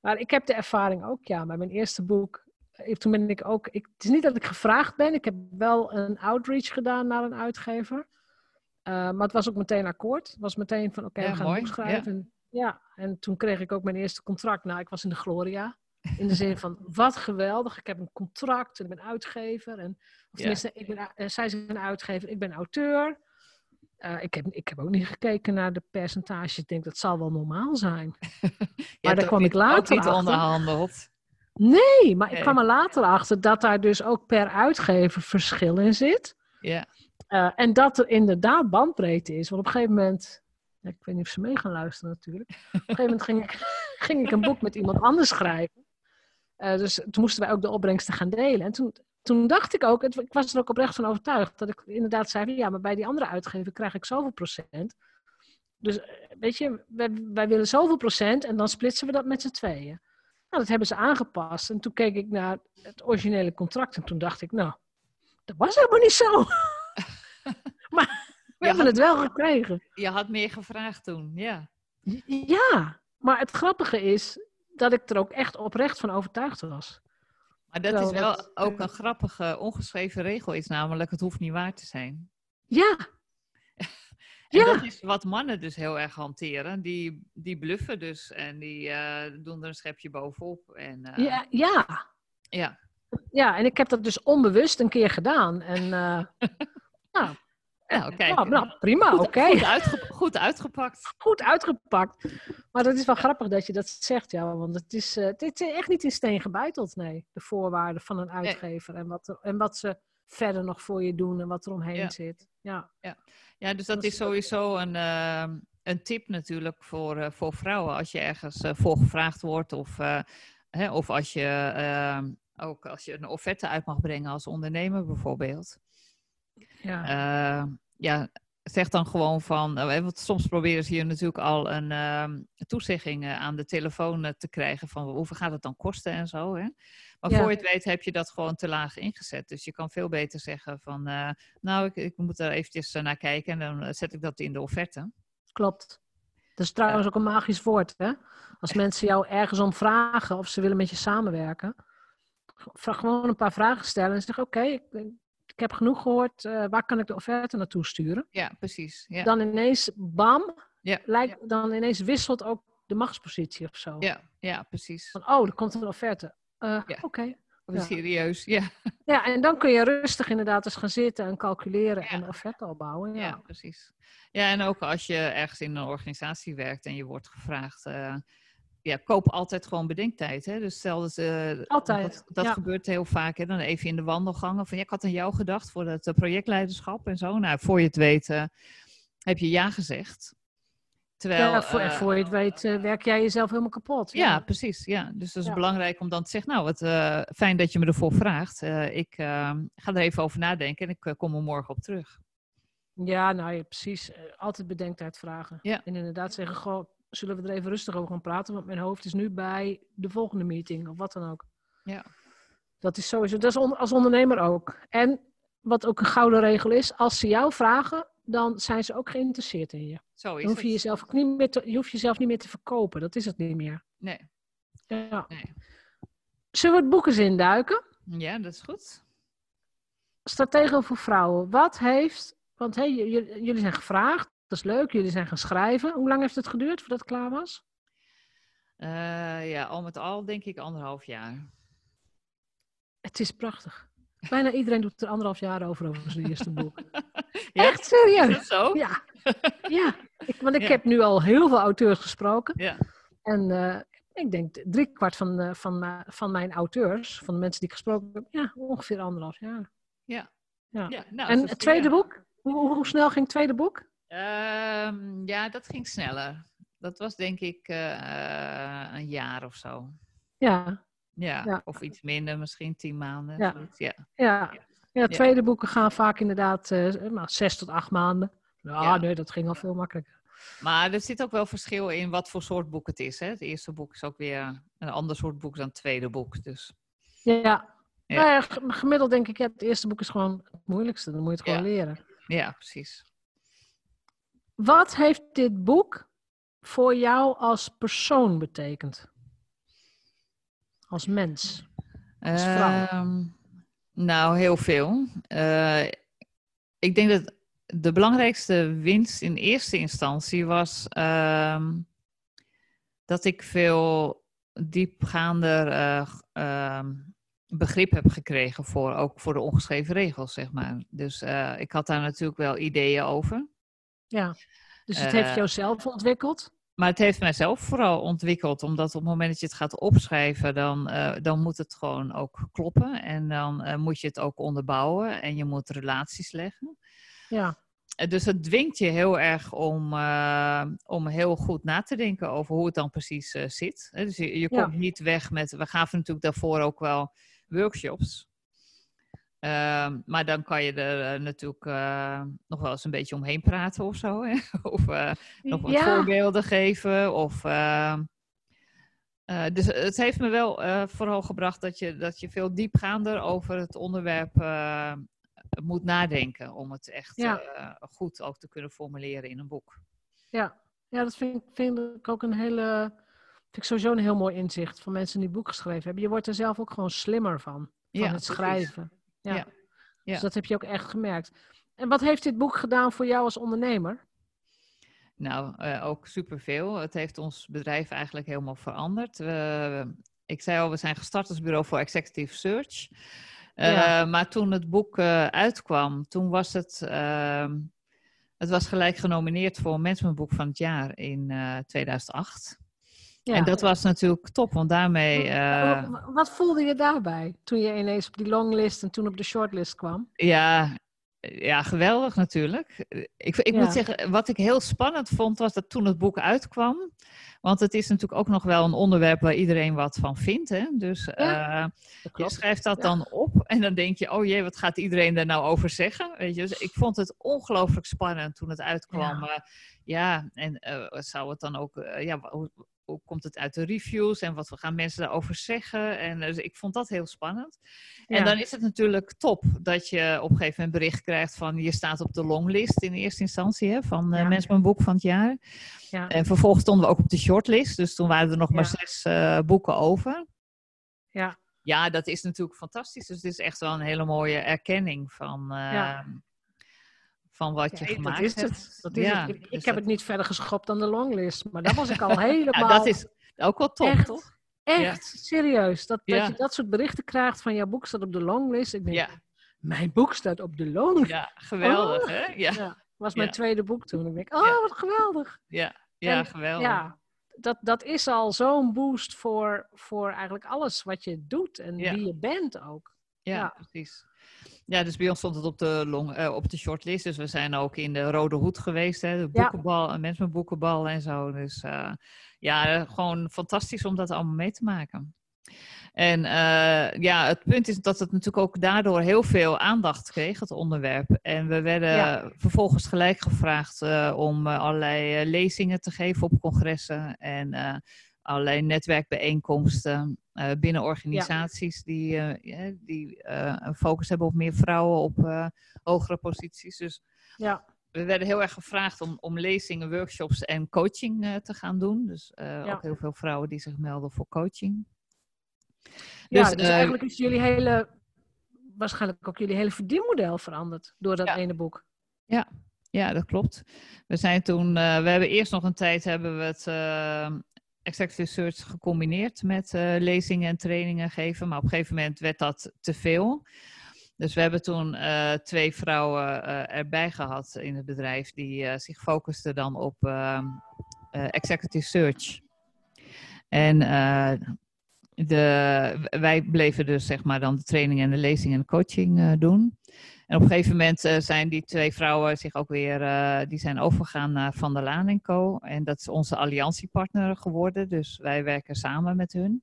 Maar ik heb de ervaring ook, ja, bij mijn eerste boek. Eh, toen ben ik ook. Ik, het is niet dat ik gevraagd ben, ik heb wel een outreach gedaan naar een uitgever. Uh, maar het was ook meteen akkoord. Het was meteen van: oké, okay, ja, we gaan mooi. een boek schrijven. Ja. En, ja, en toen kreeg ik ook mijn eerste contract. Nou, ik was in de Gloria. In de zin van, wat geweldig, ik heb een contract en ik ben uitgever. En, of tenminste, ik ben, uh, zij zijn uitgever, ik ben auteur. Uh, ik, heb, ik heb ook niet gekeken naar de percentages. Ik denk, dat zal wel normaal zijn. maar daar kwam ik later niet onderhandeld. Nee, maar nee. ik kwam er later achter dat daar dus ook per uitgever verschil in zit. Ja. Uh, en dat er inderdaad bandbreedte is. Want op een gegeven moment ik weet niet of ze mee gaan luisteren natuurlijk. Op een gegeven moment ging ik, ging ik een boek met iemand anders schrijven. Uh, dus toen moesten wij ook de opbrengsten gaan delen. En toen, toen dacht ik ook, het, ik was er ook oprecht van overtuigd, dat ik inderdaad zei, ja, maar bij die andere uitgever krijg ik zoveel procent. Dus weet je, wij, wij willen zoveel procent en dan splitsen we dat met z'n tweeën. Nou, dat hebben ze aangepast. En toen keek ik naar het originele contract en toen dacht ik, nou, dat was helemaal niet zo. maar we hebben het wel gekregen. Je had meer gevraagd toen, ja. Ja, maar het grappige is, dat ik er ook echt oprecht van overtuigd was. Maar dat Terwijl is wel dat, ook een grappige ongeschreven regel is, namelijk het hoeft niet waar te zijn. Ja. en ja. dat is wat mannen dus heel erg hanteren. Die, die bluffen dus en die uh, doen er een schepje bovenop. En, uh, ja, ja. Ja. Ja, en ik heb dat dus onbewust een keer gedaan. En uh, nou, nou, kijk. Nou, nou prima, oké. Okay. Goed, uitge goed, uitgepakt. Goed uitgepakt. Maar dat is wel grappig dat je dat zegt, ja. Want het is, uh, het is echt niet in steen gebuiteld, nee. De voorwaarden van een uitgever. En, wat en wat ze verder nog voor je doen en wat er omheen ja. zit. Ja. Ja. ja, dus dat, dat is sowieso een, uh, een tip natuurlijk voor, uh, voor vrouwen. Als je ergens voor gevraagd wordt of, hè, of als je ook als je een offerte uit mag brengen als ondernemer bijvoorbeeld. Ja. Uh, ja, zeg dan gewoon van, uh, want soms proberen ze je natuurlijk al een uh, toezegging aan de telefoon te krijgen van hoeveel gaat het dan kosten en zo. Hè? Maar ja. voor je het weet heb je dat gewoon te laag ingezet. Dus je kan veel beter zeggen van, uh, nou ik, ik, moet er eventjes naar kijken en dan zet ik dat in de offerte. Klopt. Dat is trouwens ook een magisch woord. Hè? Als mensen jou ergens om vragen of ze willen met je samenwerken, vraag gewoon een paar vragen stellen en zeg oké, okay, ik heb genoeg gehoord, uh, waar kan ik de offerte naartoe sturen? Ja, precies. Ja. Dan ineens, bam, ja. lijkt, dan ineens wisselt ook de machtspositie of zo. Ja, ja precies. Van, oh, er komt een offerte. Uh, ja. Oké. Okay. Serieus, ja. Ja, en dan kun je rustig inderdaad eens gaan zitten en calculeren en offerte opbouwen. Ja. ja, precies. Ja, en ook als je ergens in een organisatie werkt en je wordt gevraagd... Uh, ja, koop altijd gewoon bedenktijd. Hè? Dus stel dat, uh, altijd. dat, dat ja. gebeurt heel vaak. Hè? Dan even in de wandelgangen van ja, ik had aan jou gedacht voor het uh, projectleiderschap en zo. Nou, voor je het weet uh, heb je ja gezegd. Terwijl, ja, voor, voor je het weet werk jij jezelf helemaal kapot. Ja, ja precies. Ja. Dus dat is ja. belangrijk om dan te zeggen, nou, wat fijn dat je me ervoor vraagt. ik ga er even over nadenken en ik kom er morgen op terug. Ja, nou ja, precies. Eh, Altijd bedenktijd vragen. En inderdaad zeggen, goh, zullen we er even rustig over gaan praten? Want mijn hoofd is nu bij de volgende meeting of wat dan ook. Ja. Dat is sowieso, dat is on- als ondernemer ook. En wat ook een gouden regel is, als ze jou vragen, dan zijn ze ook geïnteresseerd in je. Zo is Dan hoef je het. jezelf ook niet meer te, je hoeft jezelf niet meer te verkopen. Dat is het niet meer. Nee. Ja. Nee. Zullen we het boek eens induiken? Ja, dat is goed. Stratego voor vrouwen. Wat heeft, want hey, jullie zijn gevraagd, dat is leuk, jullie zijn gaan schrijven. Hoe lang heeft het geduurd voordat het klaar was? Eh, ja, al met al denk ik anderhalf jaar. Het is prachtig. Bijna iedereen doet er anderhalf jaar over, over zijn eerste boek. Ja? Echt Is serieus? dat zo? Ja. ja. Ik, want ik Ja. heb nu al heel veel auteurs gesproken. Ja. En eh, ik denk driekwart van, eh, van, van mijn auteurs, van de mensen die ik gesproken heb, ja, ongeveer anderhalf jaar. Ja. Ja. Ja, nou, en het tweede boek? Hoe, hoe, hoe snel ging het tweede boek? Ehm, ja, dat ging sneller. Dat was denk ik eh, een jaar of zo. Ja, Ja, Ja. of iets minder, misschien tien maanden. Ja. ja. ja. ja tweede boeken gaan vaak inderdaad eh, nou, zes tot acht maanden. Ja. nee, dat ging al veel makkelijker. Maar er zit ook wel verschil in wat voor soort boek het is. Hè? Het eerste boek is ook weer een ander soort boek dan het tweede boek. Dus Ja. Ja. Nou gemiddeld denk ik, ja, het eerste boek is gewoon het moeilijkste. Dan moet je het gewoon leren. ja, precies. Wat heeft dit boek voor jou als persoon betekend? Als mens? Als vrouw? Ehm, nou, heel veel. Eh, ik denk dat de belangrijkste winst in eerste instantie was ehm, dat ik veel diepgaander ehm, begrip heb gekregen voor ook voor de ongeschreven regels, zeg maar. Dus eh, ik had daar natuurlijk wel ideeën over. Ja. Dus het heeft Eh, jou zelf ontwikkeld? Maar het heeft mijzelf vooral ontwikkeld, omdat op het moment dat je het gaat opschrijven, dan, eh, dan moet het gewoon ook kloppen. En dan eh, moet je het ook onderbouwen en je moet relaties leggen. Ja. Dus het dwingt je heel erg om, om heel goed na te denken over hoe het dan precies zit. Dus je, je Ja. komt niet weg met, we gaven natuurlijk daarvoor ook wel workshops. Ehm, maar dan kan je er eh, natuurlijk eh, nog wel eens een beetje omheen praten of zo. Hè? Of eh, nog wat ja. voorbeelden geven. Of, ehm, eh, dus het heeft me wel vooral gebracht dat je, dat je veel diepgaander over het onderwerp moet nadenken. Om het echt Ja. goed ook te kunnen formuleren in een boek. Ja, ja dat vind, ik- vind ik ook een hele. Vind ik sowieso een heel mooi inzicht van mensen die boek geschreven hebben. Je wordt er zelf ook gewoon slimmer van. Van Ja, het precies. schrijven. Ja. Ja, ja. Dus dat heb je ook echt gemerkt. En wat heeft dit boek gedaan voor jou als ondernemer? Nou, eh, ook superveel. Het heeft ons bedrijf eigenlijk helemaal veranderd. We- ik zei al, we zijn gestart als bureau voor executive search. Eh, Ja. Maar toen het boek eh, uitkwam, toen was het... ehm, het was gelijk genomineerd voor Managementboek van het jaar in eh, 2008. Ja. En dat was natuurlijk top, want daarmee... eh, Wa- Wat voelde je daarbij toen je ineens op die longlist en toen op de shortlist kwam? Ja, ja, geweldig natuurlijk. Ik, ik Ja. moet zeggen, wat ik heel spannend vond, was dat toen het boek uitkwam. Want het is natuurlijk ook nog wel een onderwerp waar iedereen wat van vindt. Hè? Dus eh, je schrijft dat dan op en dan denk je, oh jee, wat gaat iedereen daar nou over zeggen? Weet je? Dus ik vond het ongelooflijk spannend toen het uitkwam. Ja. Ja, ja en eh, zou het dan ook, eh, ja, hoe, komt het uit de reviews en wat gaan mensen daarover zeggen? En dus ik vond dat heel spannend. Ja. En dan is het natuurlijk top dat je op een gegeven moment bericht krijgt van je staat op de longlist in eerste instantie hè, van eh Ja. Mensen met een boek van het jaar. Ja. En vervolgens stonden we ook op de shortlist, dus toen waren er nog maar zes eh, boeken over. Ja. Ja, dat is natuurlijk fantastisch. Dus het is echt wel een hele mooie erkenning van, eh, Ja. Van wat je gemaakt dat is hebt. het. Dat is Ja, het. Ik, dus heb dat- het niet verder geschopt dan de longlist, maar daar was ik al helemaal... Ja, dat is ook wel top, Echt? toch? Echt, serieus. Dat, dat je dat soort berichten krijgt van jouw boek staat op de longlist. Ik denk, Ja, mijn boek staat op de longlist. ja geweldig, Oh. hè? Ja, was mijn tweede boek toen. Ik denk, oh, wat geweldig. ja, ja En, geweldig. Ja, dat, dat is al zo'n boost voor, voor eigenlijk alles wat je doet en wie je bent ook. Ja. precies. Ja, dus bij ons stond het op de, long, eh, op de shortlist. Dus we zijn ook in de Rode Hoed geweest, hè, de boekenbal, een mensen met boekenbal en zo. Dus eh, ja, eh, gewoon fantastisch om dat allemaal mee te maken. En uh, ja, het punt is dat het natuurlijk ook daardoor heel veel aandacht kreeg, het onderwerp. En we werden vervolgens gelijk gevraagd uh, om uh, allerlei lezingen te geven op congressen en allerlei netwerkbijeenkomsten binnen organisaties die, die een focus hebben op meer vrouwen op hogere posities. Dus ja. we werden heel erg gevraagd om, om lezingen, workshops en coaching te gaan doen. Dus ook heel veel vrouwen die zich melden voor coaching. Ja, dus, dus eigenlijk is jullie hele, waarschijnlijk ook jullie hele verdienmodel veranderd door dat ene boek. Ja, ja, dat klopt. We zijn toen, uh, we hebben eerst nog een tijd hebben we het uh, executive search gecombineerd met uh, lezingen en trainingen geven, maar op een gegeven moment werd dat te veel. Dus we hebben toen twee vrouwen erbij gehad in het bedrijf die zich focusten dan op executive search. En de, wij bleven dus zeg maar dan de training en de lezing en de coaching doen. En op een gegeven moment uh, zijn die twee vrouwen zich ook weer, uh, die zijn overgegaan naar Van der Laan Co. En dat is onze alliantiepartner geworden, dus wij werken samen met hun.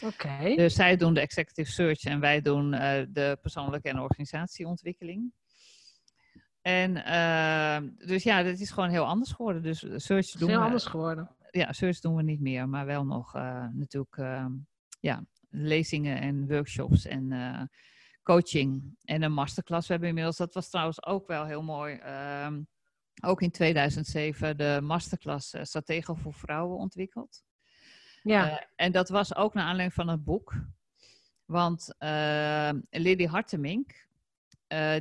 Oké. Dus zij doen de executive search en wij doen de persoonlijke en organisatieontwikkeling. En dus ja, dat is gewoon heel anders geworden. Dus search doen heel anders geworden. Ja, search doen we niet meer, maar wel nog natuurlijk ja, lezingen en workshops en coaching en een masterclass. We hebben inmiddels, dat was trouwens ook wel heel mooi, uh, ook in 2007 de masterclass uh, Strategen voor Vrouwen ontwikkeld. Ja. Uh, en dat was ook naar aanleiding van het boek. Want Lily Hartemink,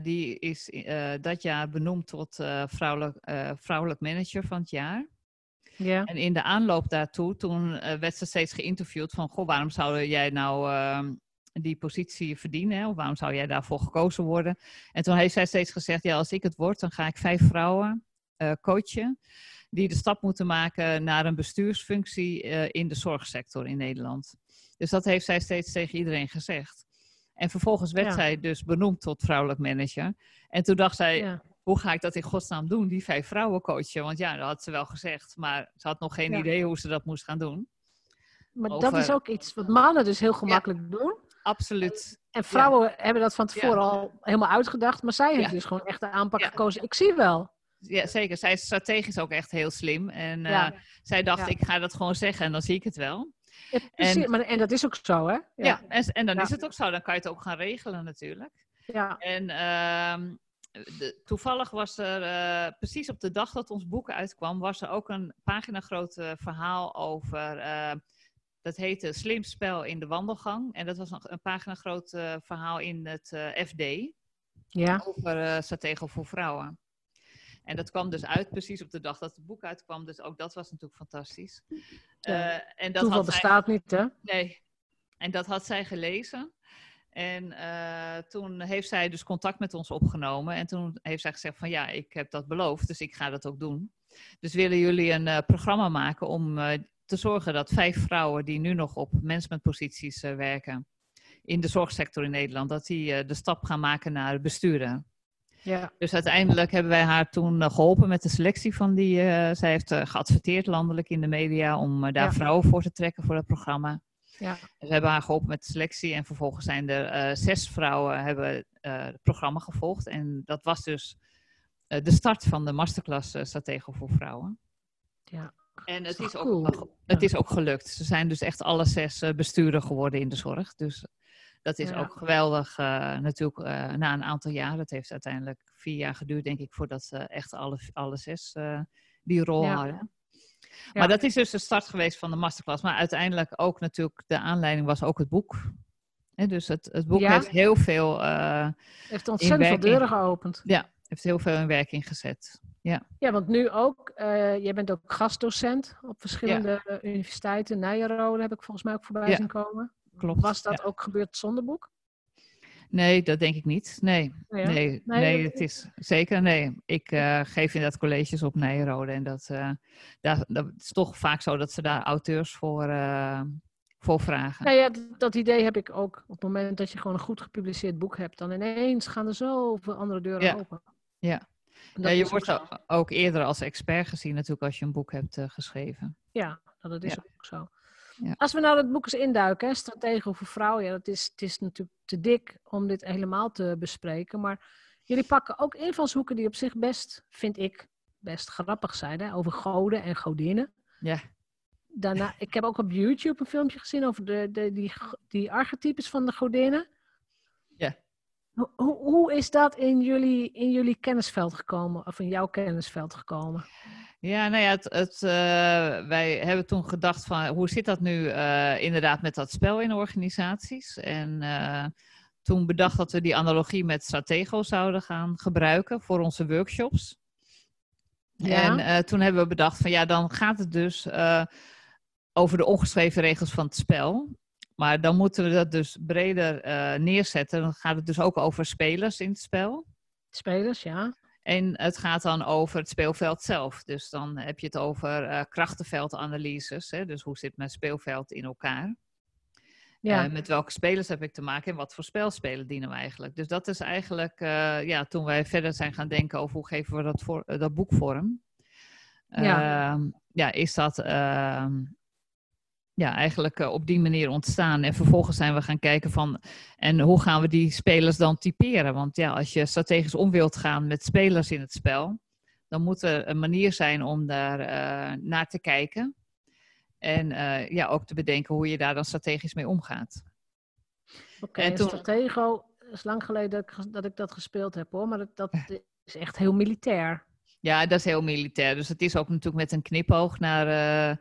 die is dat jaar benoemd tot vrouwelijk, vrouwelijk manager van het jaar. Ja. En in de aanloop daartoe, toen uh, werd ze steeds geïnterviewd van, goh, waarom zou jij nou uh, die positie verdienen? Hè? Of waarom zou jij daarvoor gekozen worden? En toen heeft zij steeds gezegd, ja, als ik het word, dan ga ik vijf vrouwen uh, coachen die de stap moeten maken naar een bestuursfunctie uh, in de zorgsector in Nederland. Dus dat heeft zij steeds tegen iedereen gezegd. En vervolgens werd zij dus benoemd tot vrouwelijk manager. En toen dacht zij, ja hoe ga ik dat in godsnaam doen, die vijf vrouwen coachen? Want ja, dat had ze wel gezegd, maar ze had nog geen idee hoe ze dat moest gaan doen. Maar dat is ook iets wat mannen dus heel gemakkelijk doen. Absoluut. En vrouwen hebben dat van tevoren al helemaal uitgedacht, maar zij heeft dus gewoon echt de aanpak gekozen. Ik zie wel. Ja, zeker. Zij is strategisch ook echt heel slim. En uh, zij dacht, ik ga dat gewoon zeggen en dan zie ik het wel. en, maar, en dat is ook zo, hè? Ja, en, en dan is het ook zo. Dan kan je het ook gaan regelen natuurlijk. Ja. En uh, de, toevallig was er, uh, precies op de dag dat ons boek uitkwam, was er ook een pagina groot uh, verhaal over, dat heette Slim Spel in de Wandelgang. En dat was nog een pagina groot verhaal in het FD, ja. over Stratego voor Vrouwen. En dat kwam dus uit precies op de dag dat het boek uitkwam, dus ook dat was natuurlijk fantastisch. Ja. en dat Toeval bestaat niet, hè? Nee. En dat had zij gelezen. En uh, toen heeft zij dus contact met ons opgenomen. En toen heeft zij gezegd van ja, ik heb dat beloofd, dus ik ga dat ook doen. Dus willen jullie een uh, programma maken om uh, te zorgen dat vijf vrouwen die nu nog op managementposities werken in de zorgsector in Nederland, dat die de stap gaan maken naar besturen. Ja. Dus uiteindelijk hebben wij haar toen geholpen met de selectie van die. zij heeft geadverteerd landelijk in de media om daar vrouwen voor te trekken voor het programma. Ja. We hebben haar geholpen met de selectie en vervolgens zijn er uh, zes vrouwen hebben uh, het programma gevolgd. En dat was dus uh, de start van de masterclass Stratego voor Vrouwen. Ja. En het is, ook, het is ook gelukt. Ze zijn dus echt alle zes bestuurder geworden in de zorg. Dus dat is ja. ook geweldig natuurlijk na een aantal jaar. Het heeft uiteindelijk vier jaar geduurd, denk ik, voordat ze echt alle, alle zes die rol ja. hadden. Maar dat is dus de start geweest van de masterclass. Maar uiteindelijk ook natuurlijk, de aanleiding was ook het boek. dus het, het boek heeft heel veel. Heeft ontzettend veel deuren geopend. Ja, heeft heel veel in werking gezet. Ja, ja want nu ook, uh, jij bent ook gastdocent op verschillende ja. universiteiten. Nijenrode heb ik volgens mij ook voorbij zien komen. Klopt. Was dat ook gebeurd zonder boek? Nee, dat denk ik niet. Nee, nee, nee, nee, het is zeker nee. Ik uh, geef inderdaad colleges op Nijrode en dat, uh, daar, dat is toch vaak zo dat ze daar auteurs voor, voor vragen. Ja, ja, dat idee heb ik ook. Op het moment dat je gewoon een goed gepubliceerd boek hebt, dan ineens gaan er zoveel andere deuren open. Ja. Ja, je wordt ook, ook eerder als expert gezien natuurlijk als je een boek hebt geschreven. Ja, dat is ook zo. Ja. Als we nou het boek eens induiken, hè, Strategen voor vrouwen, ja, dat is, het is natuurlijk te dik om dit helemaal te bespreken. Maar jullie pakken ook invalshoeken die op zich best, vind ik, best grappig zijn. Hè, over goden en godinnen. Ja. Daarna, ik heb ook op YouTube een filmpje gezien over de, de, die, die archetypes van de godinnen. Hoe, hoe, is dat in jullie, in jullie kennisveld gekomen, of in jouw kennisveld gekomen? Ja, nou ja, het, het, eh, wij hebben toen gedacht van hoe zit dat nu eh, inderdaad met dat spel in organisaties? En eh, toen bedacht dat we die analogie met Stratego zouden gaan gebruiken voor onze workshops. Ja. En toen hebben we bedacht van ja, dan gaat het dus over de ongeschreven regels van het spel. Maar dan moeten we dat dus breder eh, neerzetten. Dan gaat het dus ook over spelers in het spel. Spelers, ja. En het gaat dan over het speelveld zelf. Dus dan heb je het over eh, krachtenveldanalyses. Hè? Dus hoe zit mijn speelveld in elkaar? ja. Eh, met welke spelers heb ik te maken en wat voor spelspelen dienen we eigenlijk? Dus dat is eigenlijk, ja, toen wij verder zijn gaan denken over hoe geven we dat, voor, dat boek vorm. Ja. Ehm, ja, is dat ehm, ja, eigenlijk eh, op die manier ontstaan. En vervolgens zijn we gaan kijken van, en hoe gaan we die spelers dan typeren? Want ja, als je strategisch om wilt gaan met spelers in het spel, dan moet er een manier zijn om daar eh, naar te kijken. En eh, ja, ook te bedenken hoe je daar dan strategisch mee omgaat. Oké, en toen- Stratego is lang geleden dat ik, dat ik dat gespeeld heb hoor, maar dat, dat is echt heel militair. Ja, dat is heel militair. Dus het is ook natuurlijk met een knipoog naar. eh,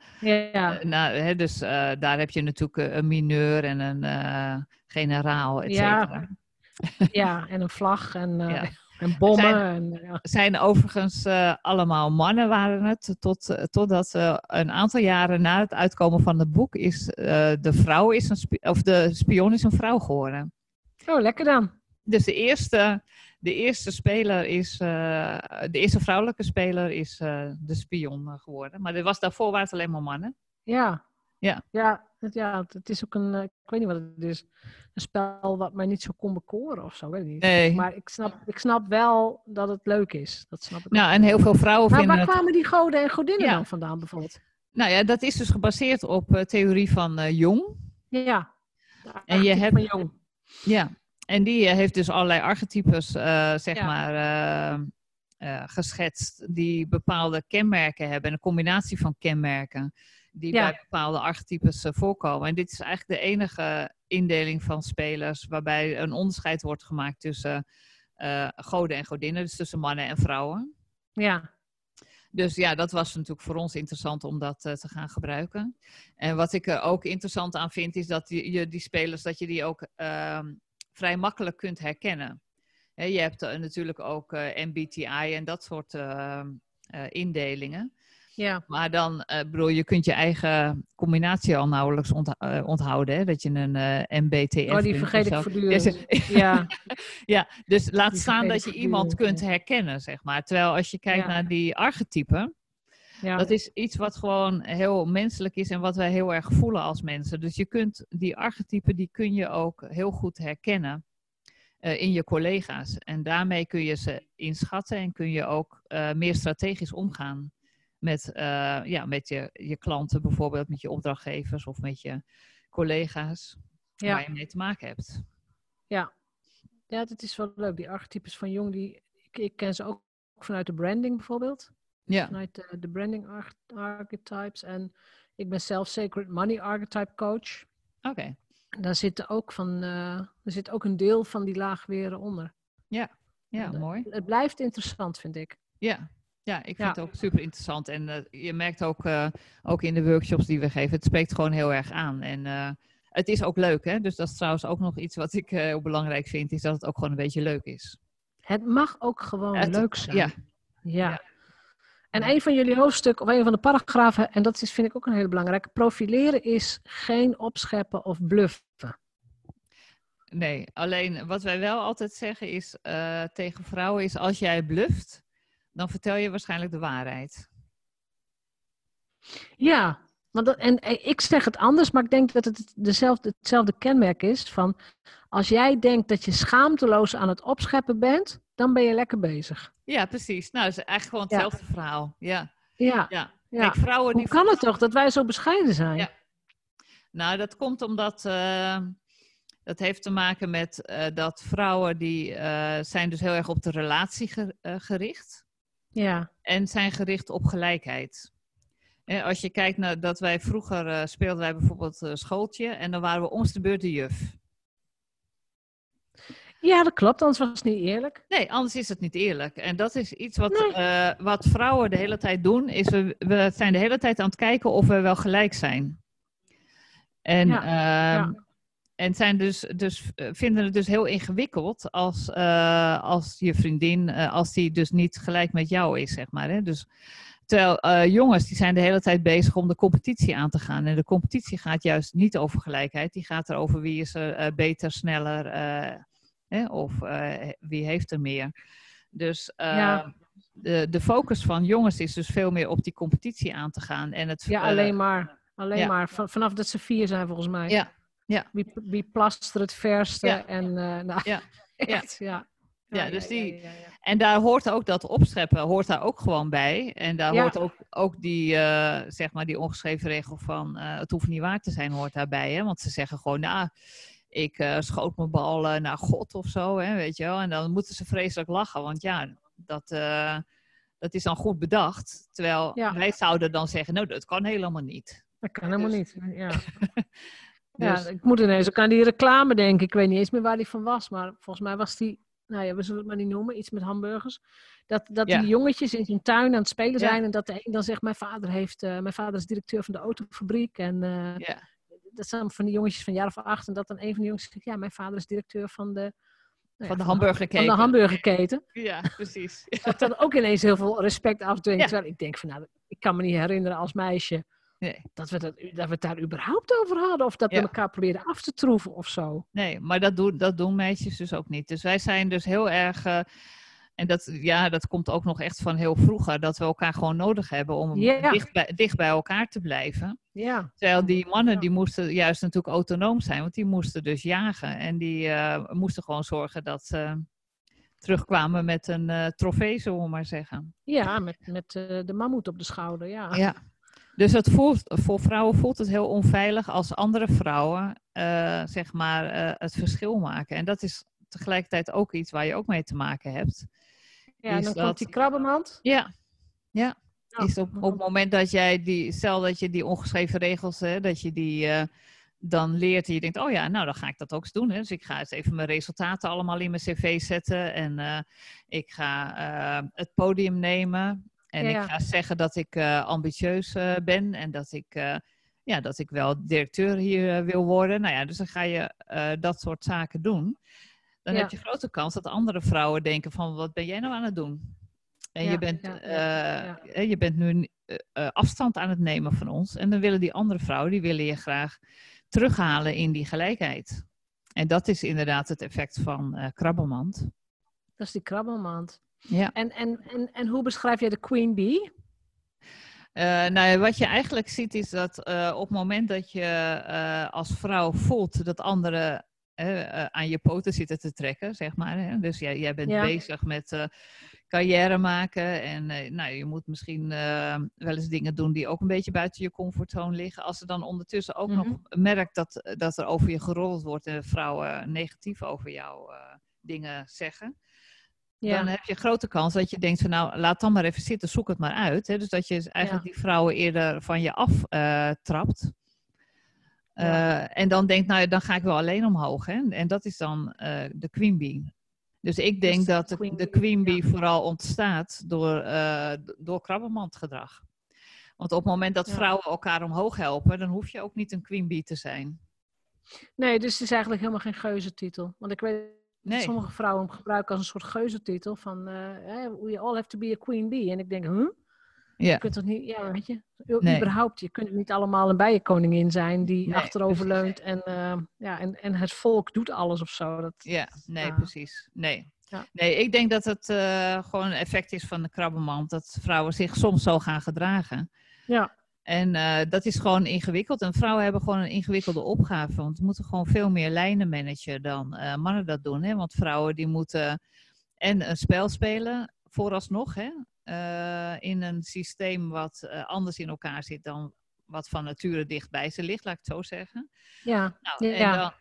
Ja, eh, naar hè, dus eh, daar heb je natuurlijk een mineur en een generaal, et Ja. cetera. ja, en een vlag en, Ja. en bommen. zijn- En, ja. Zijn overigens allemaal mannen waren het. Tot, totdat een aantal jaren na het uitkomen van het boek is de vrouw is een of de spion is een vrouw geworden. Oh, lekker dan. Dus de eerste, de eerste speler is, eh, de eerste vrouwelijke speler is eh, de spion eh, geworden. Maar er was, daarvoor waren het alleen maar mannen. Ja. Ja. Ja, het, ja, het is ook een, ik weet niet wat het is, een spel wat mij niet zo kon bekoren of zo, weet ik niet. Nee. Maar ik snap, ik snap wel dat het leuk is. Dat snap ik Nou, en heel veel vrouwen Maar vinden waar het... kwamen die goden en godinnen Ja. dan vandaan bijvoorbeeld? Nou ja, dat is dus gebaseerd op theorie van Jung. Ja. En je hebt- Van jong. Ja, en die eh, heeft dus allerlei archetypes, eh, zeg Ja. maar, eh, geschetst. Die bepaalde kenmerken hebben. En een combinatie van kenmerken. Die Ja. bij bepaalde archetypes voorkomen. En dit is eigenlijk de enige indeling van spelers. waarbij een onderscheid wordt gemaakt tussen goden en godinnen. Dus tussen mannen en vrouwen. Ja. Dus ja, dat was natuurlijk voor ons interessant om dat te gaan gebruiken. En wat ik er ook interessant aan vind, is dat je, je die spelers, dat je die ook ehm, vrij makkelijk kunt herkennen. Je hebt eh, natuurlijk ook eh, MBTI en dat soort eh, indelingen. Ja. Maar dan, eh bedoel, je kunt je eigen combinatie al nauwelijks ontha- onthouden. Hè? Dat je een MBTF Oh, die vergeet ik voortdurend. Ja, Ja. ja, dus laat Die staan dat je iemand kunt herkennen, zeg maar. Terwijl als je kijkt Ja. naar die archetypen, ja. dat is iets wat gewoon heel menselijk is en wat wij heel erg voelen als mensen. Dus je kunt die archetypen, die kun je ook heel goed herkennen eh, in je collega's. En daarmee kun je ze inschatten en kun je ook eh, meer strategisch omgaan met, eh, ja, met je, je klanten, bijvoorbeeld met je opdrachtgevers of met je collega's Ja. waar je mee te maken hebt. Ja, dat is wel leuk. Die archetypes van Jong, die, ik, ik ken ze ook vanuit de branding bijvoorbeeld. Ja, Vanuit de, de branding arch- archetypes. En ik ben zelf Sacred Money Archetype Coach. oké. Daar zit ook, van, eh, er zit ook een deel van die laag weer onder. Ja, En, eh, mooi. Het blijft interessant, vind ik. Ja, ja ik vind Ja. het ook super interessant. En eh, je merkt ook, eh, ook in de workshops die we geven, het spreekt gewoon heel erg aan. En eh, het is ook leuk, hè? Dus dat is trouwens ook nog iets wat ik eh, heel belangrijk vind, is dat het ook gewoon een beetje leuk is. Het mag ook gewoon Het- leuk zijn. Ja, Ja. Ja. En een van jullie hoofdstukken, of een van de paragrafen, en dat is, vind ik ook een hele belangrijke, profileren is geen opscheppen of bluffen. nee. Alleen wat wij wel altijd zeggen is eh, tegen vrouwen is, als jij bluft, dan vertel je waarschijnlijk de waarheid. Ja, want dat, en, en ik zeg het anders, maar ik denk dat het dezelfde, hetzelfde kenmerk is van als jij denkt dat je schaamteloos aan het opscheppen bent, dan ben je lekker bezig. Ja, precies. Nou, het is eigenlijk gewoon Ja. hetzelfde verhaal. Ja, Ja, ja. ja. Kijk, vrouwen Hoe die kan het toch dat wij zo bescheiden zijn? Ja. Nou, dat komt omdat uh, dat heeft te maken met uh, dat vrouwen die uh, zijn dus heel erg op de relatie ge gericht. Ja. En zijn gericht op gelijkheid. En als je kijkt naar dat wij vroeger speelden wij bijvoorbeeld schooltje en dan waren we ons de beurt de juf. Ja, dat klopt, anders was het niet eerlijk. Nee, anders is het niet eerlijk. En dat is iets wat, nee. uh, wat vrouwen de hele tijd doen, is we, we zijn de hele tijd aan het kijken of we wel gelijk zijn. En, ja, uh, ja. en zijn dus, dus, vinden het dus heel ingewikkeld als, uh, als je vriendin, als die dus niet gelijk met jou is, zeg maar. Hè? Dus, terwijl jongens, die zijn de hele tijd bezig om de competitie aan te gaan. En de competitie gaat juist niet over gelijkheid, die gaat erover wie is er beter, sneller Hè? Of uh, wie heeft er meer? Dus uh, ja. de, de focus van jongens is dus veel meer op die competitie aan te gaan. En het, ja, alleen maar. Alleen ja. maar. Van, vanaf dat ze vier zijn volgens mij. Ja. ja. Wie, wie plast er het verste? Ja. En, uh, nou, ja. Echt, ja. Ja, dus die, en daar hoort ook dat opscheppen, hoort daar ook gewoon bij. En daar hoort ook, ook die, uh, zeg maar, die ongeschreven regel van uh, het hoeft niet waar te zijn, hoort daarbij. Hè? Want ze zeggen gewoon, nou, ik uh, schoot mijn bal uh, naar God of zo, hè, weet je wel. En dan moeten ze vreselijk lachen, want ja, dat, uh, dat is dan goed bedacht. Terwijl ja. wij zouden dan zeggen, nou, dat kan helemaal niet. Dat kan helemaal dus... niet, ja. dus... ja, ik moet ineens ook aan die reclame denken. Ik weet niet eens meer waar die van was, maar volgens mij was die, nou ja, we zullen het maar niet noemen, iets met hamburgers. Dat, dat ja. die jongetjes in zijn tuin aan het spelen zijn en dat de een dan zegt, mijn vader, heeft, mijn vader is directeur van de autofabriek en... ja dat zijn van die jongetjes van een jaar of acht. En dat dan een van de jongens zegt, ja, mijn vader is directeur van de... Nou ja, van de hamburgerketen. Van de hamburgerketen. Ja, precies. Dat dan ook ineens heel veel respect afdwingt. Ja. Terwijl ik denk van, nou, ik kan me niet herinneren als meisje... Nee. Dat, we dat, dat we het daar überhaupt over hadden. Of dat we elkaar probeerden af te troeven of zo. Nee, maar dat doen, dat doen meisjes dus ook niet. Dus wij zijn dus heel erg... Uh, en dat, ja, dat komt ook nog echt van heel vroeger, dat we elkaar gewoon nodig hebben om dicht, bij, dicht bij elkaar te blijven. Ja. Terwijl die mannen, die moesten juist natuurlijk autonoom zijn, want die moesten dus jagen. En die uh, moesten gewoon zorgen dat ze terugkwamen met een uh, trofee, zullen we maar zeggen. Ja, met, met uh, de mammoet op de schouder, ja. Ja. Dus het voelt, voor vrouwen voelt het heel onveilig als andere vrouwen, zeg maar, het verschil maken. En dat is tegelijkertijd ook iets waar je ook mee te maken hebt. Ja, en dan dat... komt die krabbenmand. Ja, ja. Oh, is op, op het moment dat jij die, stel dat je die ongeschreven regels, hè, dat je die uh, dan leert en je denkt, oh ja, nou dan ga ik dat ook eens doen. Hè. Dus ik ga eens even mijn resultaten allemaal in mijn cv zetten en uh, ik ga uh, het podium nemen en ja, ik ga zeggen dat ik ambitieus ben en dat ik, ja, dat ik wel directeur hier wil worden. Nou ja, dus dan ga je dat soort zaken doen dan heb je grote kans dat andere vrouwen denken van wat ben jij nou aan het doen? En je, bent, uh, je bent nu uh, afstand aan het nemen van ons. En dan willen die andere vrouwen, die willen je graag terughalen in die gelijkheid. En dat is inderdaad het effect van uh, krabbelmand. Dat is die krabbelmand. Ja. En, en, en, en hoe beschrijf jij de queen bee? Uh, nou, wat je eigenlijk ziet is dat uh, op het moment dat je uh, als vrouw voelt dat anderen uh, aan je poten zitten te trekken, zeg maar. Hè? Dus jij, jij bent ja. bezig met uh, carrière maken en uh, nou, je moet misschien wel eens dingen doen die ook een beetje buiten je comfortzone liggen. Als ze dan ondertussen ook nog merkt dat, dat er over je gerold wordt en vrouwen negatief over jou dingen zeggen. Ja. Dan heb je grote kans dat je denkt van nou, laat dan maar even zitten, zoek het maar uit. Hè? Dus dat je eigenlijk ja. die vrouwen eerder van je aftrapt. Ja. Uh, en dan denkt, nou dan ga ik wel alleen omhoog. Hè? En dat is dan uh, de queen bee. Dus ik denk dus dat de queen, de queen bee ja. vooral ontstaat door, uh, door krabbenmandgedrag. Want op het moment dat vrouwen elkaar omhoog helpen, dan hoef je ook niet een queen bee te zijn. Nee, dus het is eigenlijk helemaal geen geuzetitel. Want ik weet nee. dat sommige vrouwen hem gebruiken als een soort geuzetitel van we all have to be a queen bee. En ik denk, huh? Ja. Je kunt toch niet, ja, weet je, nee. überhaupt, je kunt niet allemaal een bijenkoningin zijn die nee, achteroverleunt en, uh, ja, en, en het volk doet alles of zo. Dat, ja, nee, uh, precies. Nee. Ja. nee, ik denk dat het uh, gewoon een effect is van de krabbenmand, dat vrouwen zich soms zo gaan gedragen. Ja. En uh, dat is gewoon ingewikkeld. En vrouwen hebben gewoon een ingewikkelde opgave. Want ze moeten gewoon veel meer lijnen managen dan uh, mannen dat doen. Hè? Want vrouwen die moeten en een spel spelen, vooralsnog. Hè? Uh, in een systeem wat uh, anders in elkaar zit dan wat van nature dicht bij ze ligt, laat ik het zo zeggen. Ja, Nou, ja. en, dan,